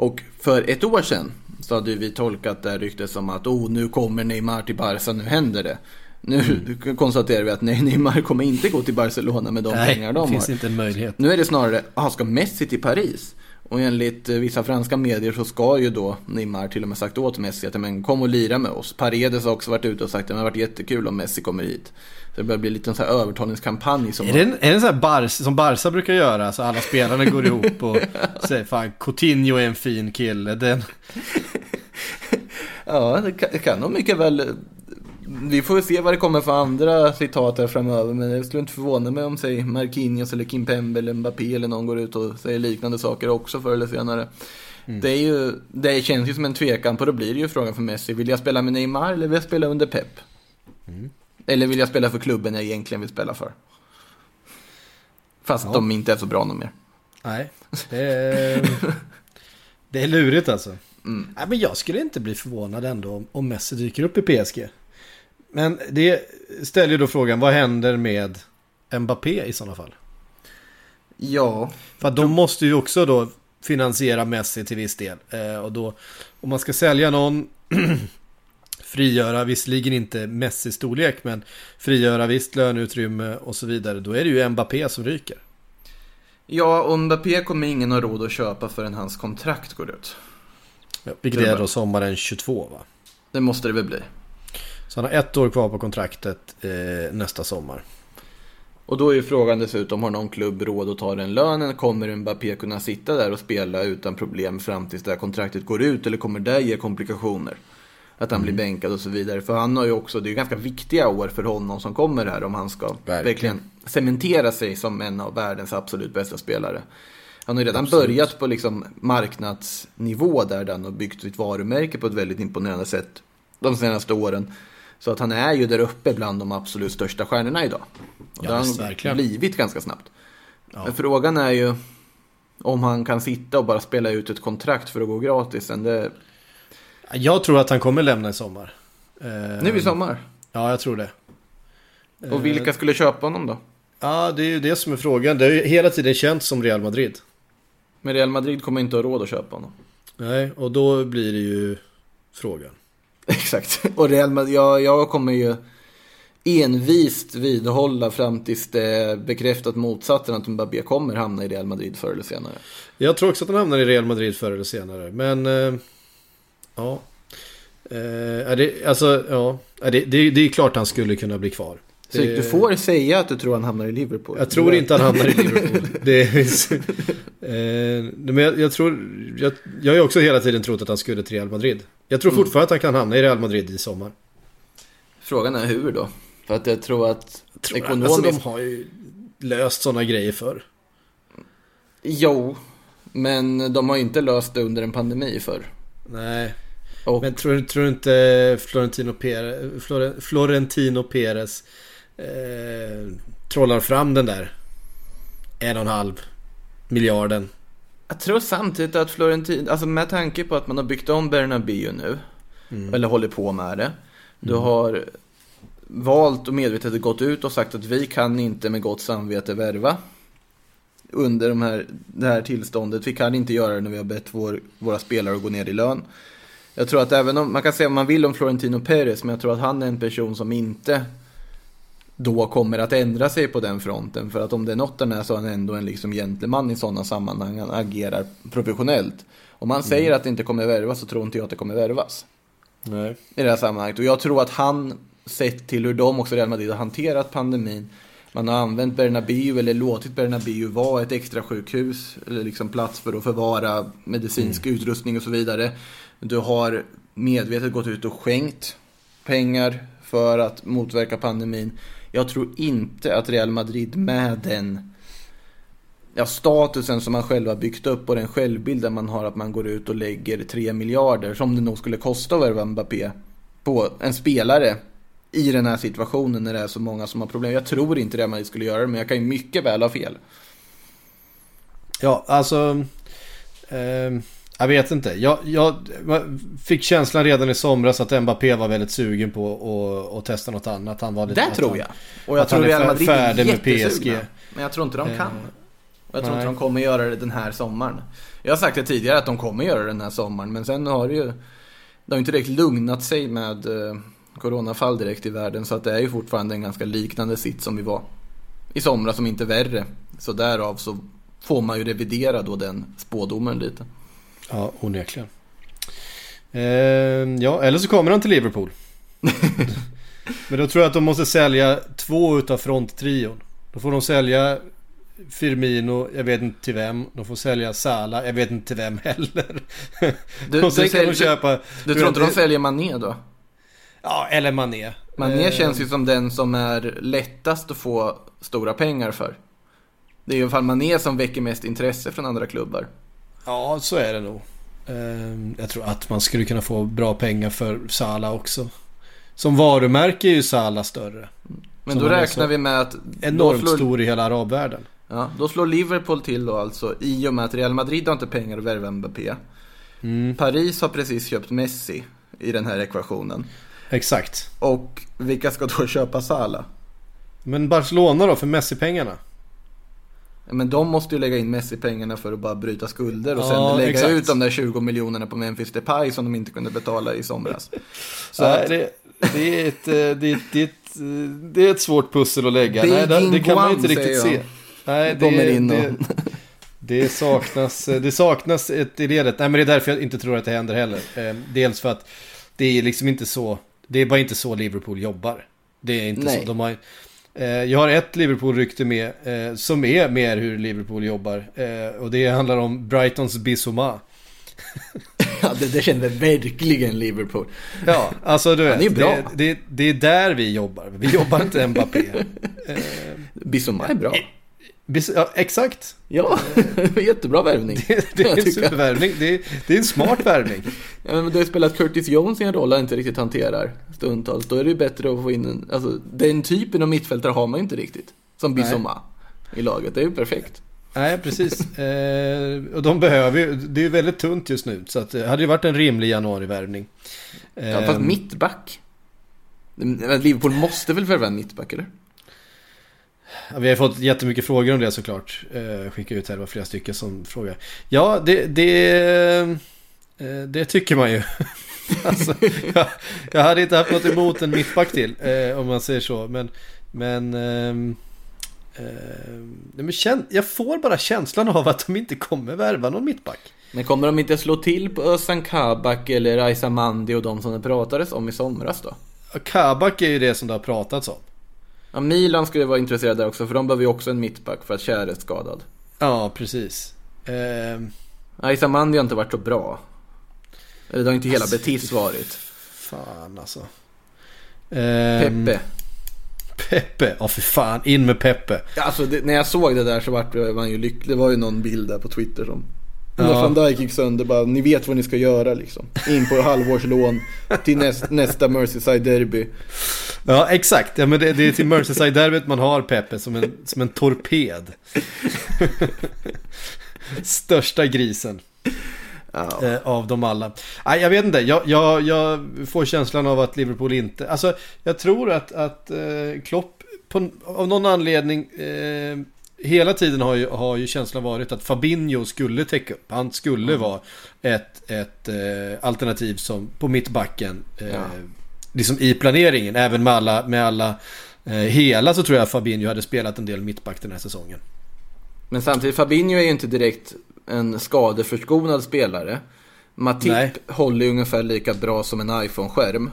Och för ett år sedan så hade vi tolkat det här ryktet som att oh, nu kommer Neymar till Barca, nu händer det. Nu konstaterar vi att nej, Neymar kommer inte gå till Barcelona med de pengar det de finns har. inte en möjlighet. Nu är det snarare, ah, ska Messi till Paris? Och enligt eh, vissa franska medier så ska ju då Neymar till och med sagt åt Messi att men, kom och lira med oss. Paredes har också varit ute och sagt att det har varit jättekul om Messi kommer hit. Så det börjar bli lite en sån här övertalningskampanj som Är det en, är det en sån här Bars, som Barca brukar göra? Så alla spelarna går ihop och säger fan Coutinho är en fin kille. Den, Ja, det kan, det kan nog mycket väl. Vi får se vad det kommer för andra citat här framöver. Men det skulle inte förvåna mig om säg Marquinhos eller Kimpembe eller Mbappé eller någon går ut och säger liknande saker också förr eller senare. Det, är ju, det känns ju som en tvekan på, då blir det ju frågan för Messi. Vill jag spela med Neymar eller vill jag spela under Pep? Eller vill jag spela för klubben jag egentligen vill spela för? Fast Ja. de inte är så bra någon mer. nej, det är, det är lurigt alltså. Mm. Nej, men jag skulle inte bli förvånad ändå om, Messi dyker upp i PSG. Men det ställer ju då frågan, vad händer med Mbappé i sådana fall? Ja, För att de måste ju också då finansiera Messi till viss del. Eh, och då, om man ska sälja någon, frigöra, visserligen inte Messis storlek, men frigöra visst löneutrymme och så vidare, då är det ju Mbappé som ryker. ja och Mbappé kommer ingen ha råd att köpa förrän hans kontrakt går ut. Vilket är då sommaren 22 va? Det måste det väl bli. Så han har ett år kvar på kontraktet eh, nästa sommar. Och då är ju frågan dessutom, har någon klubb råd att ta den lönen? Kommer Mbappé kunna sitta där och spela utan problem fram tills det här kontraktet går ut? Eller kommer det ge komplikationer? Att han blir bänkad och så vidare. För han har ju också, det är ju ganska viktiga år för honom som kommer här om han ska Verkligen. verkligen, cementera sig som en av världens absolut bästa spelare. Han har ju redan börjat på liksom marknadsnivå där, där han har byggt sitt varumärke på ett väldigt imponerande sätt de senaste åren. Så att han är ju där uppe bland de absolut största stjärnorna idag. Och Ja, det har han verkligen. blivit ganska snabbt. Ja. Men frågan är ju om han kan sitta och bara spela ut ett kontrakt för att gå gratis. Det, Jag tror att han kommer lämna i sommar. Eh, nu i sommar. Ja, jag tror det. Och vilka skulle köpa honom då? Ja, det är ju det som är frågan. Det har ju hela tiden känts som Real Madrid. Men Real Madrid kommer inte ha råd att köpa honom. Nej, och då blir det ju frågan. Exakt. Och Real Madrid, jag, jag kommer ju envist vidhålla fram tills det bekräftat motsatsen att Mbappé kommer hamna i Real Madrid förr eller senare. Jag tror också att han hamnar i Real Madrid förr eller senare. Men, eh, ja. Eh, det, alltså, ja. Det, det, det är klart han skulle kunna bli kvar. Så du får säga att du tror han hamnar i Liverpool. Jag tror inte han hamnar i Liverpool. det är, eh, men jag, jag tror, jag, jag har ju också hela tiden trott att han skulle till Real Madrid. Jag tror fortfarande att han kan hamna i Real Madrid i sommar. Frågan är hur då? För att jag tror att Tror jag. ekonomiskt... Alltså de har ju löst sådana grejer för. Jo, men de har ju inte löst det under en pandemi förr. Nej, Och men tror, tror du inte Florentino Perez, Flore, Florentino Perez eh, trollar fram den där en och en halv miljarden? jag tror samtidigt att Florentin, alltså med tanke på att man har byggt om Bernabéu nu, eller håller på med det. Du har valt och medvetet gått ut och sagt att vi kan inte med gott samvete värva under de här, det här tillståndet. Vi kan inte göra det när vi har bett vår, våra spelare att gå ner i lön. Jag tror att även om, man kan säga vad man vill om Florentino Perez, men jag tror att han är en person som inte då kommer att ändra sig på den fronten. För att om det är något han är så är han ändå en liksom gentleman i sådana sammanhang. Han agerar professionellt. Om man säger att det inte kommer värvas så tror inte jag att det kommer värvas Nej. i det här sammanhanget. Och jag tror att han, sett till hur de också Real Madrid har hanterat pandemin, man har använt Bernabéu eller låtit Bernabéu vara ett extra sjukhus eller liksom plats för att förvara medicinsk utrustning och så vidare. Du har medvetet gått ut och skänkt pengar för att motverka pandemin. Jag tror inte att Real Madrid med den ja, statusen som man själv har byggt upp och den självbilden man har att man går ut och lägger 3 miljarder som det nog skulle kosta att värva Mbappé på en spelare i den här situationen när det är så många som har problem. Jag tror inte Real Madrid skulle göra det, men jag kan ju mycket väl ha fel. Ja, alltså... ehm, jag vet inte. Jag, jag fick känslan redan i somras att Mbappé var väldigt sugen på att, att testa något annat. Han var lite, Det att tror jag. Och jag att tror Real fär- Madrid är färdig med jättesugna. PSG. Men jag tror inte de kan. Eh, Och jag tror nej. inte de kommer göra det den här sommaren. Jag har sagt det tidigare att de kommer göra det den här sommaren. Men sen har det ju... Det har inte direkt lugnat sig med eh, coronafall direkt i världen. Så att det är ju fortfarande en ganska liknande sitt som vi var i somras, som inte värre. Så därav så får man ju revidera då den spådomen lite. Ja, onekligen. Ehm, ja, eller så kommer han till Liverpool. Men då tror jag att de måste sälja två utav fronttrion. Då får de sälja Firmino, jag vet inte till vem. De får sälja Salah, jag vet inte till vem heller. Du, och sen du, kan de köpa... du tror inte de säljer Mané då? Ja, eller Mané. Mané Eh, känns ju som den som är lättast att få stora pengar för. Det är alla fall Mané som väcker mest intresse från andra klubbar. Ja, så är det nog. Ehm, Jag tror att man skulle kunna få bra pengar för Salah också. Som varumärke är ju Salah större. Men då räknar vi med att... Enormt slår, stor i hela arabvärlden. Ja, då slår Liverpool till då alltså i och med att Real Madrid har inte pengar att värva Mbappé. Mm, Paris har precis köpt Messi i den här ekvationen. Exakt. Och vilka ska då köpa Salah? Men Barcelona då, för Messi-pengarna? Men de måste ju lägga in Messi-pengarna för att bara bryta skulder och Ja, sen lägga exakt. ut de där 20 miljonerna på Memphis Depay som de inte kunde betala i somras. Så att, det, det, är ett, eh, det, är- det, är ett, eh, det är ett svårt pussel att lägga. Nej, det, det kan man inte riktigt se. Nej, Kommer det, in och- det, det, saknas, eh, det saknas ett i ledet. Nej, men det är därför jag inte tror att det händer heller. Eh, Dels för att det är liksom inte så. Det är bara inte så Liverpool jobbar. Det är inte Nej. så. De har, eh, jag har ett Liverpool-rykte med eh, som är mer hur Liverpool jobbar. Eh, och det handlar om Brightons Bissouma. ja, det, det kände verkligen Liverpool. Ja, alltså du vet. Är bra. Det, det, det är där vi jobbar. Vi jobbar inte Mbappé. Eh, Bissouma är bra. Ja, exakt. Ja, jättebra värvning. Det, det är en supervärvning. Det, är- det är en smart värvning. Ja, men du har spelat Curtis Jones i en roll han inte riktigt hanterar stundtals. Då är det ju bättre att få in en, alltså den typen av mittfältare har man ju inte riktigt. Som Nej. Bissouma i laget, det är ju perfekt. Nej, precis. Eh, och de behöver ju, det är ju väldigt tunt just nu. Så att det hade ju varit en rimlig januarivärvning. Ja, Eh, fast mittback. Men Liverpool måste väl värva en mittback eller? Vi har fått jättemycket frågor om det såklart. Eh, skicka ut här, det var flera stycken som frågar. Ja, det, det, eh, det tycker man ju. alltså, jag, jag hade inte haft något emot en mittback till, eh, om man säger så. Men, men, ehm, ehm, men jag får bara känslan av att de inte kommer värva någon mittback. Men kommer de inte slå till på Özcan Kabak eller Raisa Mandi och de som det pratades om i somras då? Kabak är ju det som det har pratats om. Ja, Milan skulle vara intresserade där också för de behöver ju också en mittback för att Kjär är skadad. Ja, precis. Ehm, Raisa Mandi har inte varit så bra. Eller det har inte hela Alltså, Betis varit. fan alltså. Ehm, Peppe. Peppe, ja för fan, in med Peppe. Alltså det, när jag såg det där så vart man ju lycklig. Det var ju någon bild där på Twitter som Ja. När van Dijk gick sönder bara, ni vet vad ni ska göra liksom. In på halvårslån till näst, nästa Merseyside derby. Ja, exakt. Ja, men det, det är till Merseyside-derbyt man har Pepe som en, som en torped. Största grisen Ja. eh, av dem alla. Nej, jag vet inte. Jag, jag, jag får känslan av att Liverpool inte... Alltså, jag tror att, att eh, Klopp på, av någon anledning... Eh, hela tiden har ju, har ju känslan varit att Fabinho skulle täcka upp. Han skulle vara ett, ett eh, alternativ som på mittbacken. Eh, Ja. Liksom i planeringen. Även med alla, med alla eh, hela så tror jag Fabinho hade spelat en del mittback den här säsongen. Men samtidigt, Fabinho är ju inte direkt en skadeförskonad spelare. Matip Nej. håller ju ungefär lika bra som en iPhone-skärm.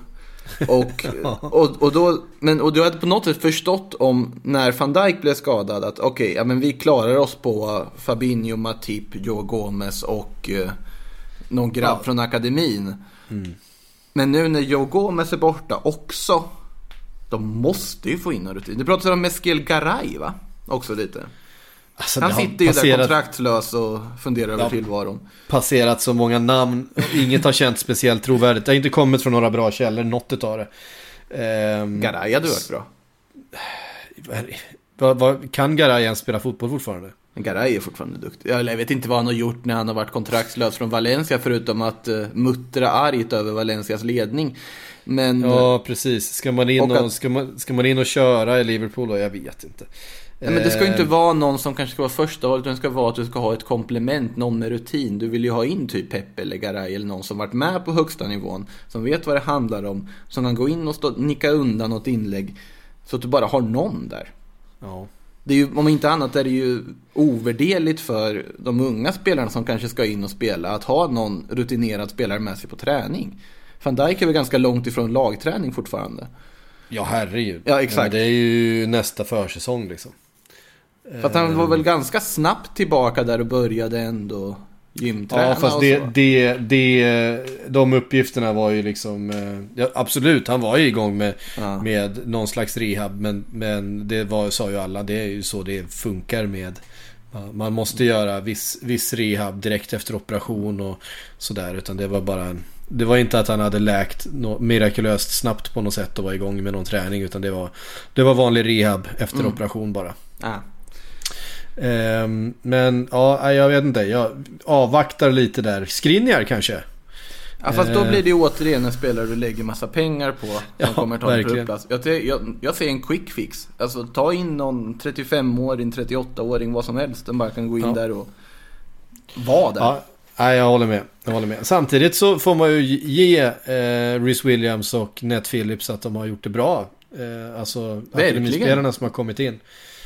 Och, och, och, då, men, och du hade på något sätt förstått om när van Dijk blev skadad att okej, ja, men vi klarar oss på Fabinho, Matip, Joe Gomez och eh, någon grabb Ja. Mm. från akademin. Men nu när Joe Gomez är borta också, de måste ju få in en rutin. Det pratas om Meskel Garay va? Också lite. Alltså, Han sitter ju där passerat- kontraktslös och funderar över tillvaron. passerat så många namn. Inget har känts speciellt trovärdigt. Det har inte kommit från några bra källor, något utav det. Ehm, Garay hade varit bra. vad, vad, kan Garay ens spela fotboll fortfarande? Garay är fortfarande duktig. Jag vet inte vad han har gjort när han har varit kontraktslös från Valencia förutom att uh, muttra argt över Valencias ledning. Men Ja, precis. Ska man in Och och, att- ska man, ska man in och köra i Liverpool då? Jag vet inte. Nej, men det ska ju inte Ehm, vara någon som kanske ska vara första valet, utan det ska vara att du ska ha ett komplement, någon med rutin. Du vill ju ha in typ Pepe eller Garay eller någon som varit med på högsta nivån, som vet vad det handlar om, som kan gå in och stå, nicka undan något inlägg. Så att du bara har någon där. Ja. Det är ju, om inte annat är det ju ovärderligt för de unga spelarna som kanske ska in och spela att ha någon rutinerad spelare med sig på träning. Van Dijk är väl ganska långt ifrån lagträning fortfarande. ja, herregud. Ja, exakt. Men det är ju nästa försäsong liksom. För han var väl ganska snabbt tillbaka där och började ändå gymträna Ja, fast det, det, det, de uppgifterna var ju liksom, eh, ja, absolut, han var ju igång med, Ja. med någon slags rehab, men, men det var, sa ju alla, det är ju så det funkar med, man måste göra viss, viss rehab direkt efter operation och sådär, utan det var bara det var inte att han hade läkt nå- mirakulöst snabbt på något sätt och var igång med någon träning, utan det var, det var vanlig rehab efter Mm. operation bara. Ja. Ehm, men ja, jag vet inte. Jag avvaktar lite där. Skriniar kanske? Ja, fast då Eh. blir det ju återigen en spelare du lägger massa pengar på som Ja, kommer ta en verkligen. plats. Jag, jag, jag ser en quick fix. Alltså ta in någon 35-åring, 38-åring, vad som helst. Den bara kan gå in Ja. där och vara där. Ja, nej, jag håller med. Jag håller med. Samtidigt så får man ju ge eh, Rhys Williams och Ned Phillips att de har gjort det bra. Eh, alltså akademispelarna som har kommit in.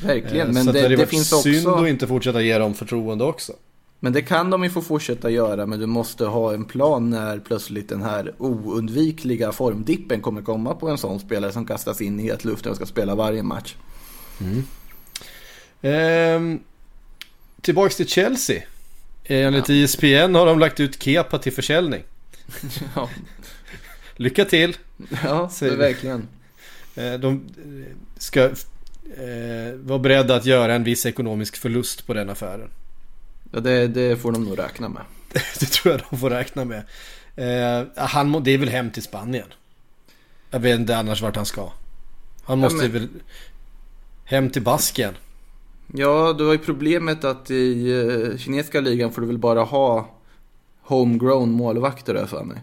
Verkligen, Eh, men så det, det varit finns synd också... att inte fortsätta ge dem förtroende också. Men det kan de ju få fortsätta göra, men du måste ha en plan när plötsligt den här oundvikliga formdippen kommer komma på en sån spelare som kastas in i het luften och ska spela varje match. Ehm, tillbaks till Chelsea. Enligt ISPN har de lagt ut Kepa till försäljning. Ja, Lycka till! ja det verkligen. Eh, De eh, ska eh, vara beredda att göra en viss ekonomisk förlust på den affären. Ja, det, det får de nog räkna med. Det tror jag de får räkna med. Eh, han, må- det är väl hem till Spanien. Jag vet inte annars vart han ska. Han Ja, måste men- väl hem till Basken. Ja, har ju problemet att i eh, kinesiska ligan får du väl bara ha homegrown målvakter jag för mig.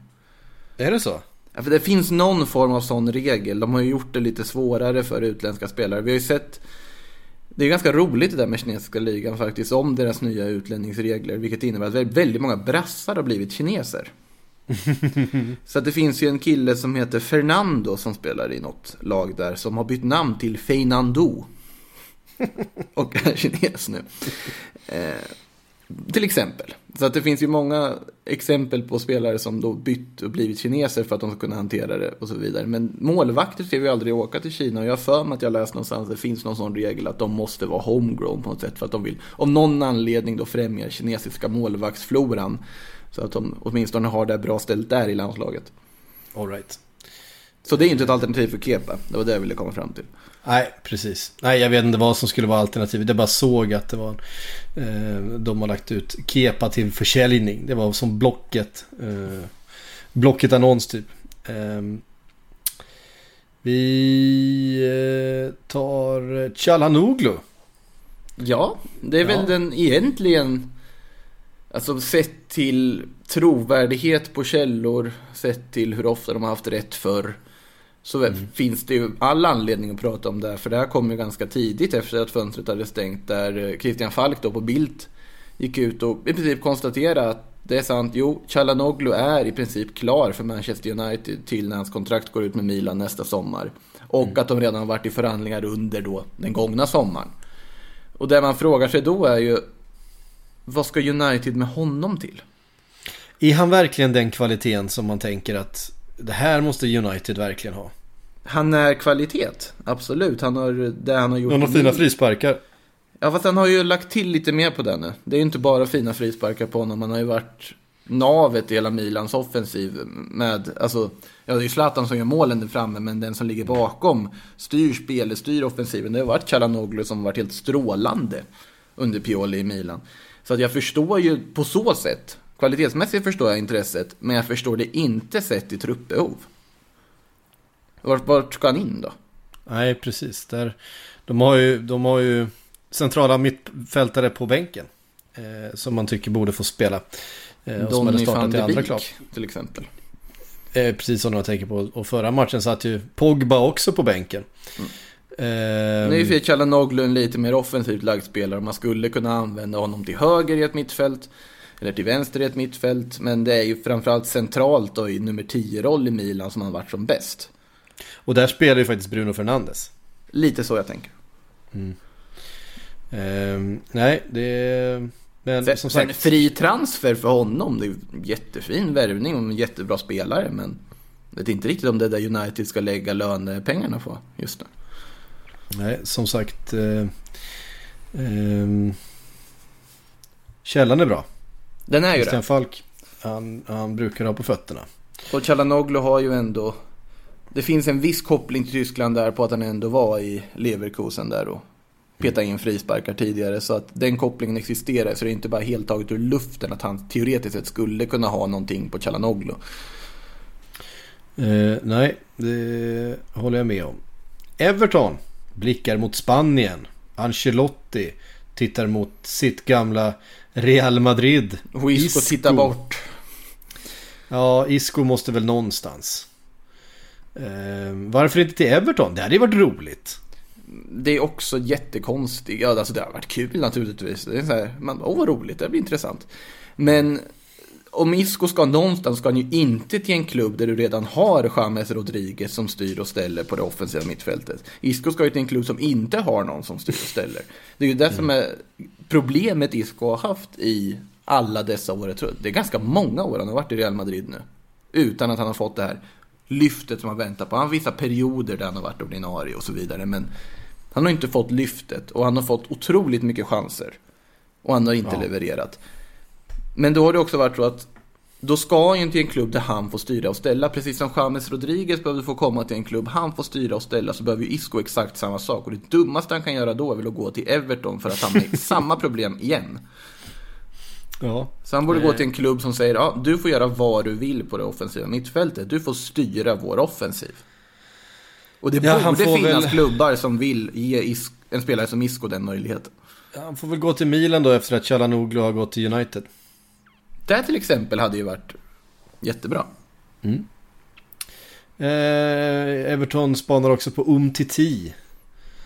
Är det så? Ja, för det finns någon form av sån regel. De har ju gjort det lite svårare för utländska spelare. Vi har ju sett det är ganska roligt det där med kinesiska ligan faktiskt, om deras nya utlänningsregler. Vilket innebär att väldigt- många brassar har blivit kineser. Så att det finns ju en kille som heter Fernando som spelar i något lag där, som har bytt namn till Feinando. Och är kines nu. Eh, till exempel. Så att det finns ju många exempel på spelare som då bytt och blivit kineser för att de ska kunna hantera det och så vidare. Men målvakter ser vi aldrig åka till Kina och jag har för mig att jag läst någonstans att det finns någon sån regel att de måste vara homegrown på något sätt för att de vill av någon anledning då främja kinesiska målvaktsfloran. Så att de åtminstone har det bra ställt där i landslaget. All right. Så det är inte ett alternativ för Kepa, det var det jag ville komma fram till. Nej, precis. Nej, jag vet inte vad som skulle vara alternativet. Jag bara såg att det var... Eh, de har lagt ut Kepa till försäljning. Det var som Blocket. Eh, Blocket annons typ. Eh, vi tar Chalanoglu. Ja, det är väl Ja. den egentligen, alltså sett till trovärdighet på källor, sett till hur ofta de har haft rätt förr, så Mm. finns det ju all anledning att prata om det här, för det här kom ju ganska tidigt efter att fönstret hade stängt, där eh, Christian Falk då på bild gick ut och i princip konstaterade att det är sant, jo, Chalanoglu är i princip klar för Manchester United till när hans kontrakt går ut med Milan nästa sommar. Och Mm. att de redan har varit i förhandlingar under då den gångna sommaren. Och det man frågar sig då är ju vad ska United med honom till? Är han verkligen den kvaliteten som man tänker att det här måste United verkligen ha? Han är kvalitet, absolut. Han har det han har gjort. Han har fina frisparkar. Ja, fast han har ju lagt till lite mer på den nu. Det är ju inte bara fina frisparkar på honom. Han har ju varit navet i hela Milans offensiv med, alltså, ja det är ju Zlatan som gör målen där framme, men den som ligger bakom styr spelet, styr offensiven. Det har varit Chalanoglu som har varit helt strålande under Pioli i Milan. Så att jag förstår ju på så sätt, kvalitetsmässigt förstår jag intresset, men jag förstår det inte sett i truppbehov. Vart, vart ska han in då? Nej, precis. Där, de, har ju, de har ju centrala mittfältare på bänken. Eh, som man tycker borde få spela. Eh, och som hade startat i andra klubb. Beek till exempel. Eh, precis som jag tänker på. Och förra matchen satt ju Pogba också på bänken. Mm. Eh, Nu är ju Chalanoglu en lite mer offensivt lagd spelare. Man skulle kunna använda honom till höger i ett mittfält. Eller till vänster i ett mittfält. Men det är ju framförallt centralt då i nummer 10-roll i Milan som han varit som bäst. och där spelar ju faktiskt Bruno Fernandes. Lite så jag tänker. Eh, nej, det är... Men Sen, som sagt. fri transfer för honom. Det är ju en jättefin värvning och en jättebra spelare. Men jag vet inte riktigt om det där United ska lägga lönepengarna på just nu. Nej, som sagt. Eh, ehm, källan är bra. Den är ju Christian det. Falk. Han, han brukar ha på fötterna. Och Chalanoglu har ju ändå... Det finns en viss koppling till Tyskland där på att han ändå var i Leverkusen där och petade in frisparkar tidigare. Så att den kopplingen existerar. Så det är inte bara helt taget ur luften att han teoretiskt sett skulle kunna ha någonting på Chalanoglu. Eh, nej, det håller jag med om. Everton blickar mot Spanien. Ancelotti tittar mot sitt gamla Real Madrid. Och Isco tittar bort. Ja, Isco måste väl någonstans. Eh, varför inte till Everton? Det hade ju varit roligt. Det är också jättekonstigt. Ja, alltså det har varit kul naturligtvis. Det är så här, man, åh vad roligt, det blir intressant. Men om Isco ska någonstans ska han ju inte till en klubb där du redan har James Rodriguez som styr och ställer på det offensiva mittfältet. Isco ska ju till en klubb som inte har någon som styr och ställer. Det är ju det som är problemet Isco har haft i alla dessa år. Det är ganska många år han har varit i Real Madrid nu. Utan att han har fått det här lyftet som han väntar på. Han har vissa perioder där han har varit ordinarie och så vidare. Men han har inte fått lyftet och han har fått otroligt mycket chanser. Och han har inte Ja. levererat. Men då har det också varit så att då ska ju till en klubb där han får styra och ställa. Precis som James Rodriguez behövde få komma till en klubb han får styra och ställa så behöver ju Isco exakt samma sak. Och det dummaste han kan göra då är väl att gå till Everton för att hamna i samma problem igen. Ja. Så han borde gå till en klubb som säger ja, du får göra vad du vill på det offensiva mittfältet. Du får styra vår offensiv. Och det Ja, borde finnas väl- klubbar som vill ge Is- en spelare som Isco den möjligheten. Han får väl gå till Milan då efter att Chalanoglu har gått till United. Det till exempel hade ju varit jättebra. Eh, Everton spanar också på Umtiti.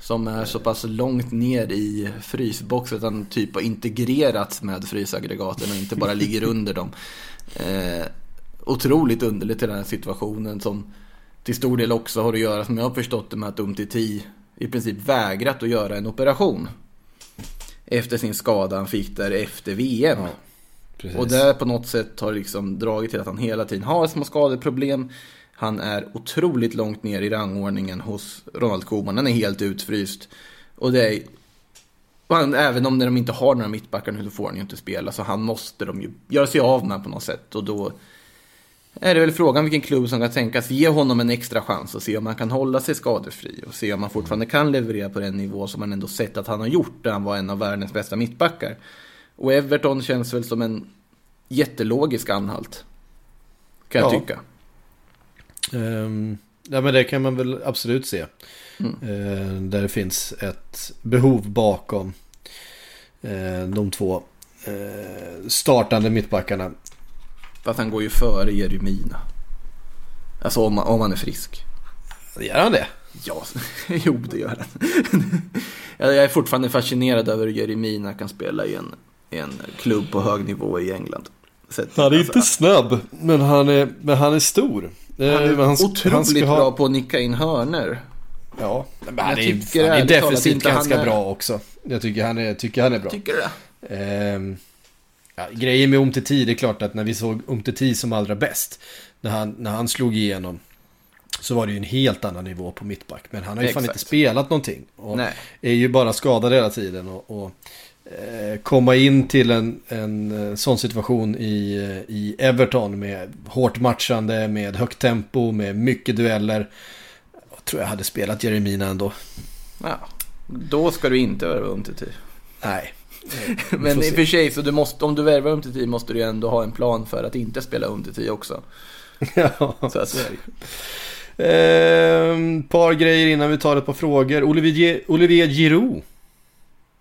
Som är så pass långt ner i frysboxen att han typ har integrerats med frysaggregaten och inte bara ligger under dem. Eh, otroligt underligt i den här situationen som till stor del också har att göra, som jag har förstått det, med att Umtiti i princip vägrat att göra en operation. Efter sin skada han fick där efter VM. Ja, Precis. Och det på något sätt har liksom dragit till att han hela tiden har små skadeproblem. Han är otroligt långt ner i rangordningen hos Ronald Koeman. Han är helt utfryst. Och det är... och han, även om de inte har några mittbackar nu så får han ju inte spela. Så han måste de ju göra sig av med på något sätt. Och då är det väl frågan vilken klubb som kan tänkas ge honom en extra chans och se om han kan hålla sig skadefri. Och se om han fortfarande kan leverera på den nivå som man ändå sett att han har gjort. Där han var en av världens bästa mittbackar. Och Everton känns väl som en jättelogisk anhalt. Kan jag Ja. tycka. Ehm, ja men det kan man väl absolut se. Mm. Eh, där det finns ett behov bakom eh, de två eh, startande mittbackarna. Fast han går ju före Jeremina. Alltså om, man- om han är frisk. Gör han det? Ja, jo det gör han. jag är fortfarande fascinerad över hur Jeremina kan spela i en, en klubb på hög nivå i England. Han är alltså, inte snabb, men han är, men han är stor. Eh, han är han- otroligt han ska ha- bra på att nicka in hörnör. Ja, men Jag han är, tycker han är defensivt ganska är- bra också. Jag tycker han är, tycker han är bra. Tycker du det? Ehm, ja, grejen med Umtiti, det är klart att när vi såg Umtiti som allra bäst, när han, när han slog igenom, så var det ju en helt annan nivå på mittback. Men han har ju fan Exakt. inte spelat någonting. Och Nej. är ju bara skadad hela tiden. Och, och komma in till en, en eh, sån situation i, eh, i Everton med hårt matchande, med högt tempo, med mycket dueller. Jag tror jag hade spelat Jeremina ändå. Ja. Då ska du inte värva Umtiti. Nej. Men i och för sig, så du måste, om du värvar Umtiti måste du ju ändå ha en plan för att inte spela Umtiti också. ja, Så att, så är det. Ehm, par grejer innan vi tar ett par frågor. Olivier, Olivier Giroud.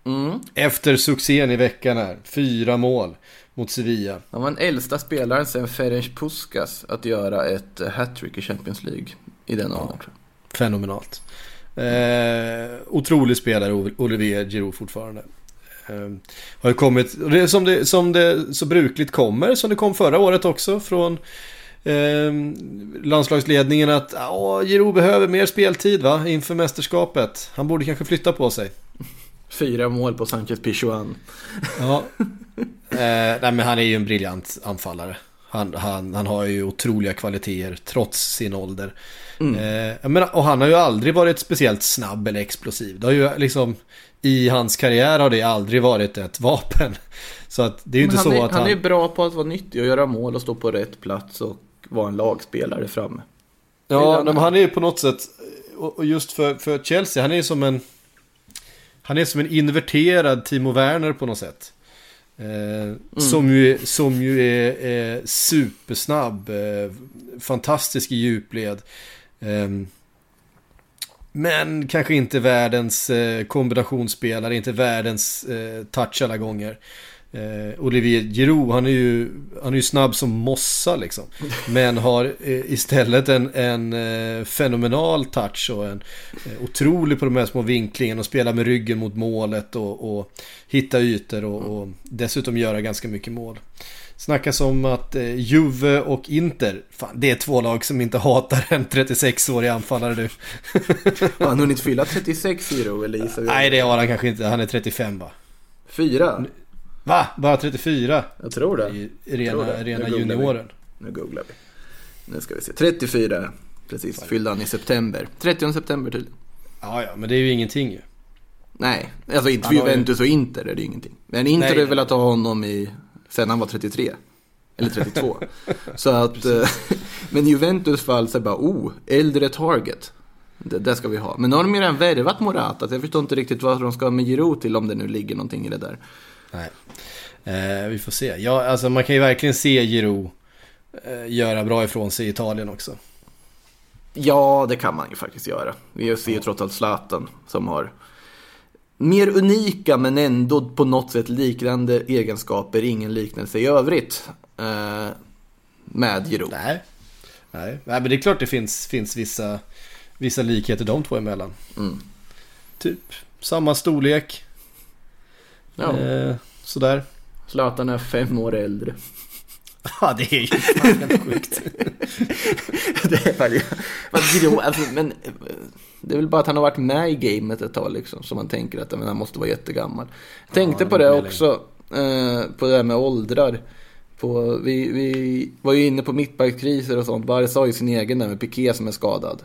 Mm. Efter succén i veckan här. Fyra mål mot Sevilla. Han var den äldsta spelaren sen Ferenc Puskas att göra ett eh, hattrick i Champions League i den jag. Fenomenalt. Eh, otrolig spelare Ol- Olivier Giroud fortfarande. Eh, har ju kommit, det som det, som det så brukligt kommer, som det kom förra året också från eh, landslagsledningen att Giroud behöver mer speltid va, inför mästerskapet. Han borde kanske flytta på sig. Fyra mål på Sanchez Pichuan. Ja. eh, nej men han är ju en briljant anfallare. Han, han, han har ju otroliga kvaliteter trots sin ålder. Eh, jag menar, och han har ju aldrig varit speciellt snabb eller explosiv. Det har ju liksom i hans karriär har det aldrig varit ett vapen. Så att det är ju inte han, så är, att han han... är bra på att vara nyttig och göra mål och stå på rätt plats och vara en lagspelare framme. Ja, men han är ju på något sätt, och just för, för Chelsea, han är ju som en... Han är som en inverterad Timo Werner på något sätt. Eh, Som ju, som ju är, är supersnabb, eh, fantastisk i djupled. Eh, men kanske inte världens eh, kombinationsspelare, inte världens eh, touch alla gånger. Eh, Olivier Giroud, han är, ju, han är ju snabb som mossa liksom. Men har eh, istället en, en eh, fenomenal touch och en eh, otrolig på de här små vinklingen och spela med ryggen mot målet och, och hitta ytor och, och dessutom göra ganska mycket mål. Snackas om att eh, Juve och Inter, fan, det är två lag som inte hatar en 36-årig anfallare nu. Har han hunnit fylla 36 Giro eller gissar? Nej, det har han kanske inte. Han är 35 va? Fyra? Va? Bara 34? Jag tror det. I Tror rena, det. rena Nu googlar vi. junioren. Nu googlar vi. Nu ska vi se. 34. Precis, fyllde han i september. 30 september tydligen. Ja, ja, men det är ju ingenting ju. Nej, alltså inte för ju- Juventus och Inter är det ju ingenting. Men Inter Nej, har velat ha honom i, sen han var 33. Eller 32. så att, eh, men Juventus fall så är bara, oh, äldre target. Det, det ska vi ha. Men nu har de ju redan värvat Morata, så jag förstår inte riktigt vad de ska med Giroud till om det nu ligger någonting i det där. Nej. Eh, vi får se. Ja, alltså man kan ju verkligen se Giroud eh, göra bra ifrån sig i Italien också. Ja, det kan man ju faktiskt göra. Vi ser ju trots allt Zlatan som har mer unika men ändå på något sätt liknande egenskaper, ingen liknelse i övrigt. Eh, med Giroud. Nej. Nej. Nej, men det är klart det finns, finns vissa, vissa likheter de två emellan. Mm. Typ samma storlek. Ja, Eh, sådär. Zlatan är fem år äldre. Ja, det är ju helt sjukt. det är väl alltså, men eh, det är väl bara att han har varit med i gamet ett tag liksom. Så man tänker att men, han måste vara jättegammal. Jag tänkte Ja, på det också. Eh, på det här med åldrar. På, vi, vi var ju inne på mittbackskriser och sånt. Barca har ju sin egen där med Piqué som är skadad.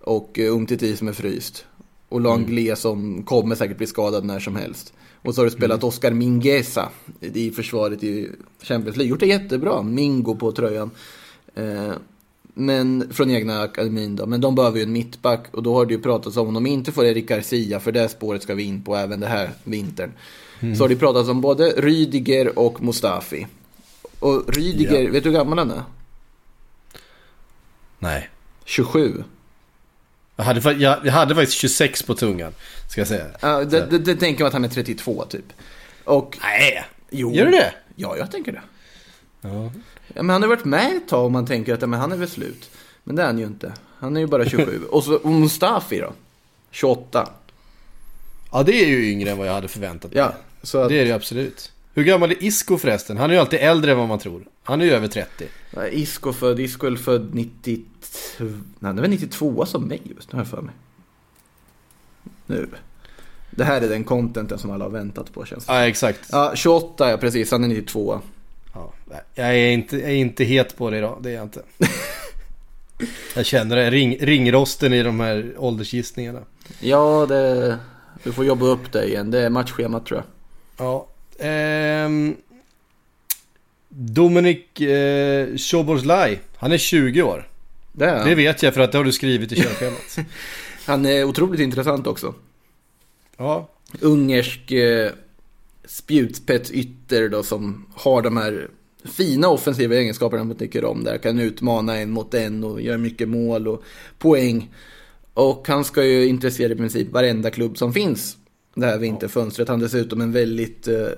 Och uh, Umtiti som är fryst. Och Langlais som kommer säkert bli skadad när som helst. Och så har du spelat Oscar Mingueza i försvaret i Champions League. Gjort det jättebra. Mingo på tröjan. Eh, men från egna akademin då. Men de behöver ju en mittback. Och då har det ju pratats om om de inte får Eric Garcia. För det spåret ska vi in på även det här vintern. Så har det pratats om både Rydiger och Mustafi. Och Rydiger, Ja. vet du hur gammal han är? Nej. 27. Jag hade, jag, jag hade faktiskt 26 på tungan. Ska jag säga. Ja, det, det, det tänker man att han är 32 typ. Och... Nej. Jo. Gör du det? Ja, jag tänker det. Ja. Ja, men han har varit med ett tag och man tänker att ja, men han är väl slut. Men det är han ju inte. Han är ju bara 27. och så och Mustafi då? 28. ja, det är ju yngre än vad jag hade förväntat mig. Ja, så att... Det är det ju absolut. Hur gammal är Isco förresten? Han är ju alltid äldre än vad man tror. Han är ju över 30. Ja, Isco född, Isco är född 92... Nej, det var 92 som mig just, nu har jag för mig. Nu. Det här är den contenten som alla har väntat på känns det Ja, exakt. Ja, 28 ja, precis. Han är 92. Ja, jag, är inte, jag är inte het på det idag, det är jag inte. jag känner det, ring, ringrosten i de här åldersgissningarna. Ja, det... Du får jobba upp det igen. Det är matchschemat tror jag. Ja. Ehm, Dominik eh, Szoboszlai, han är 20 år. Det är han. Det vet jag för att det har du skrivit i körschemat. Han är otroligt intressant också. ja, Ungersk eh, spjutspetsytter då som har de här fina offensiva egenskaper han tycker om där. Kan utmana en mot en och göra mycket mål och poäng. Och han ska ju intressera i princip varenda klubb som finns det här vinterfönstret. Han har dessutom en väldigt, eh,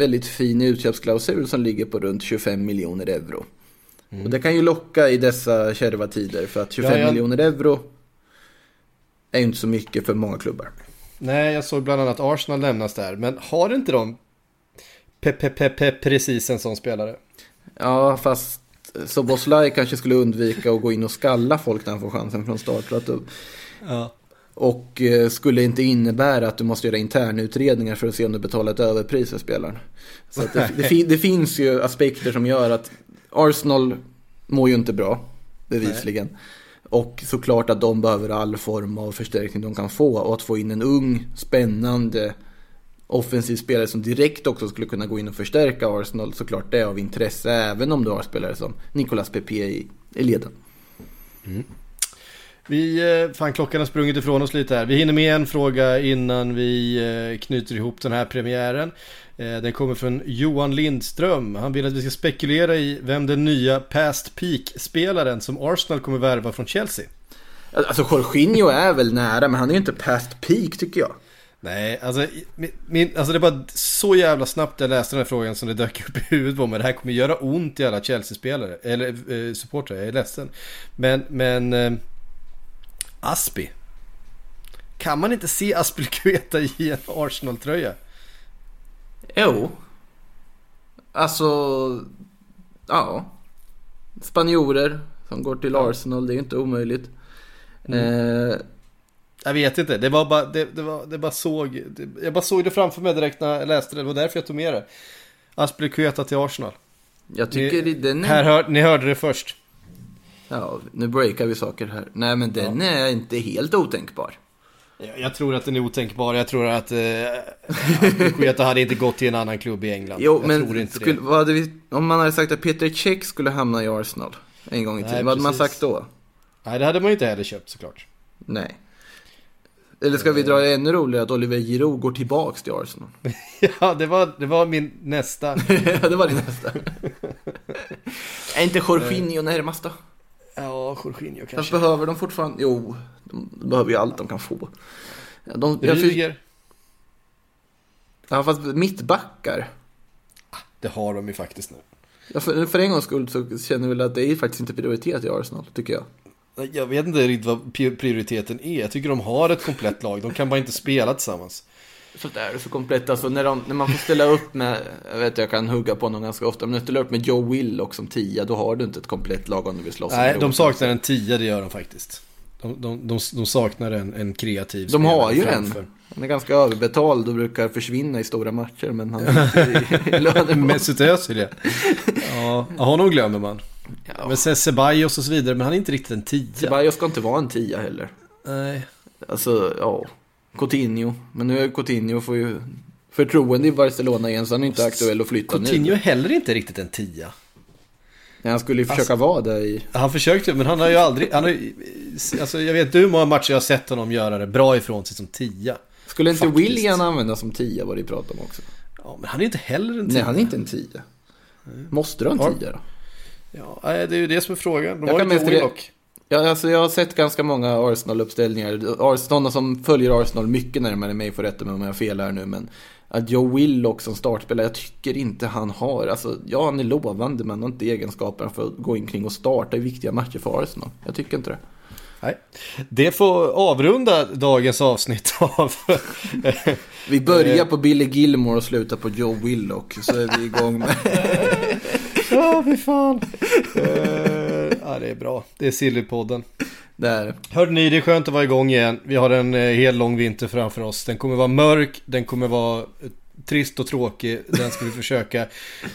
väldigt fin utköpsklausul som ligger på runt 25 miljoner euro. Och det kan ju locka i dessa kärva tider för att 25 Ja, ja. miljoner euro är ju inte så mycket för många klubbar. Nej, jag såg bland annat Arsenal lämnas där. Men har inte de pe, pe, pe, pe, precis en sån spelare? Ja, fast Soboslaj kanske skulle undvika att gå in och skalla folk när han får chansen från start. För att Ja. Och eh, skulle inte innebära att du måste göra internutredningar för att se om du betalar ett överpris för spelaren. Så att det, det, det finns ju aspekter som gör att Arsenal mår ju inte bra, bevisligen. Och såklart att de behöver all form av förstärkning de kan få. Och att få in en ung, spännande offensiv spelare som direkt också skulle kunna gå in och förstärka Arsenal. Såklart det är av intresse även om du har spelare som Nicolas Pepe i, i leden. Vi, eh, fan klockan har sprungit ifrån oss lite här. Vi hinner med en fråga innan vi eh, knyter ihop den här premiären. Eh, Den kommer från Johan Lindström. Han vill att vi ska spekulera i vem den nya past peak-spelaren som Arsenal kommer värva från Chelsea. Alltså Jorginho är väl nära men han är ju inte past peak tycker jag. Nej, alltså, min, alltså det bara så jävla snabbt jag läste den här frågan som det dök upp i huvudet på mig. Det här kommer göra ont i alla Chelsea-spelare, eller eh, supportrar, jag är ledsen. Men, men Aspi. Kan man inte se Aspelkueta i en Arsenal-tröja? Jo. Alltså, ja. Spanjorer som går till Arsenal, det är inte omöjligt. Eh, Jag vet inte, det var bara, det, det var, det bara såg, det, jag bara såg det framför mig direkt när jag läste det. Det var därför jag tog med det. Aspelkueta till Arsenal. jag tycker Ni- den Här är... hör, ni hörde det först. Ja, nu breakar vi saker här. Nej, men den är inte helt otänkbar. Jag, tror att den är otänkbar. Jag tror att eh, hade inte gått till en annan klubb i England. Jo, jag men skulle, vi, om man hade sagt att Peter Cech skulle hamna i Arsenal en gång i tiden, vad hade man sagt då? Nej, det hade man ju inte heller köpt såklart. Nej. Eller ska vi dra det ännu roligare att Oliver Giroud går tillbaks till Arsenal? ja, det var, det var min nästa. Ja, det var det nästa. är inte Jorginho närmast då? Ja, Jorginho Fast kanske. behöver de fortfarande? Jo, de behöver ju allt de kan få. Ja, de, Rydiger. ja, fast mittbackar. Det har de ju faktiskt nu. Ja, för, för en gångs skull så känner jag väl att det är faktiskt inte prioritet i Arsenal, tycker jag. Jag vet inte riktigt vad pri- prioriteten är. Jag tycker de har ett komplett lag. De kan bara inte spela tillsammans. Så det är så komplett, alltså när, de, när man får ställa upp med, jag vet jag kan hugga på någon ganska ofta, men när du ställer upp med Joe Willock som tia, då har du inte ett komplett lag om du vill slåss Nej, de saknar en tia, det gör de faktiskt. De, de, de, de saknar en, en kreativ De har ju framför. en. Han är ganska överbetald och brukar försvinna i stora matcher, men han är. Mesut Özil ja. ja. Honom glömmer man. Ja. Men sen Ceballos och så vidare, men han är inte riktigt en tia. Ceballos ska inte vara en tia heller. Nej. Alltså, ja. Coutinho. Men nu är Coutinho får ju förtroende i Barcelona igen, så han är inte aktuell att flytta Coutinho nu. är heller inte riktigt en tia. Nej, han skulle ju försöka vara där i... Han försökte, men han har ju aldrig... Han har, alltså, jag vet inte hur många matcher jag har sett honom göra det bra ifrån sig som tia. Skulle inte Faktiskt. William användas som tia, vad det prat om också? Ja, men han är inte heller en tia. Nej, han är inte en tia. Måste du ha en tia då? Ja, det är ju det som är frågan. De Jag har kan ju re- Willock. Ja, alltså jag har sett ganska många Arsenal-uppställningar. Ars- Sådana som följer Arsenal mycket närmare mig får rätta mig om jag har fel här nu. Men att Joe Willock som startspelare, jag tycker inte han har. Alltså, ja, han är lovande men han har inte egenskaperna för att gå in kring och starta i viktiga matcher för Arsenal. Jag tycker inte det. Nej. Det får avrunda dagens avsnitt av... Vi börjar Eh. på Billy Gilmore och slutar på Joe Willock. Så är vi igång med... Ja, fy fan. Ja, det är bra. Det är Sillypodden. Där. Hörde ni, det är skönt att vara igång igen. Vi har en eh, hel lång vinter framför oss. Den kommer vara mörk, den kommer vara eh, trist och tråkig. Den ska vi försöka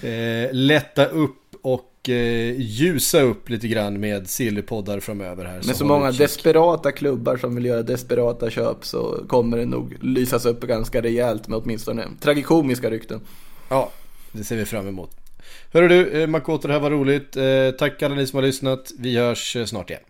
eh, lätta upp och eh, ljusa upp lite grann med Sillypoddar framöver här. Med så många desperata klubbar som vill göra desperata köp så kommer det nog lysas upp ganska rejält med åtminstone tragikomiska rykten. Ja, det ser vi fram emot. Hörru du, eh, Makoto, det här var roligt. Eh, tack alla ni som har lyssnat. Vi hörs eh, snart igen.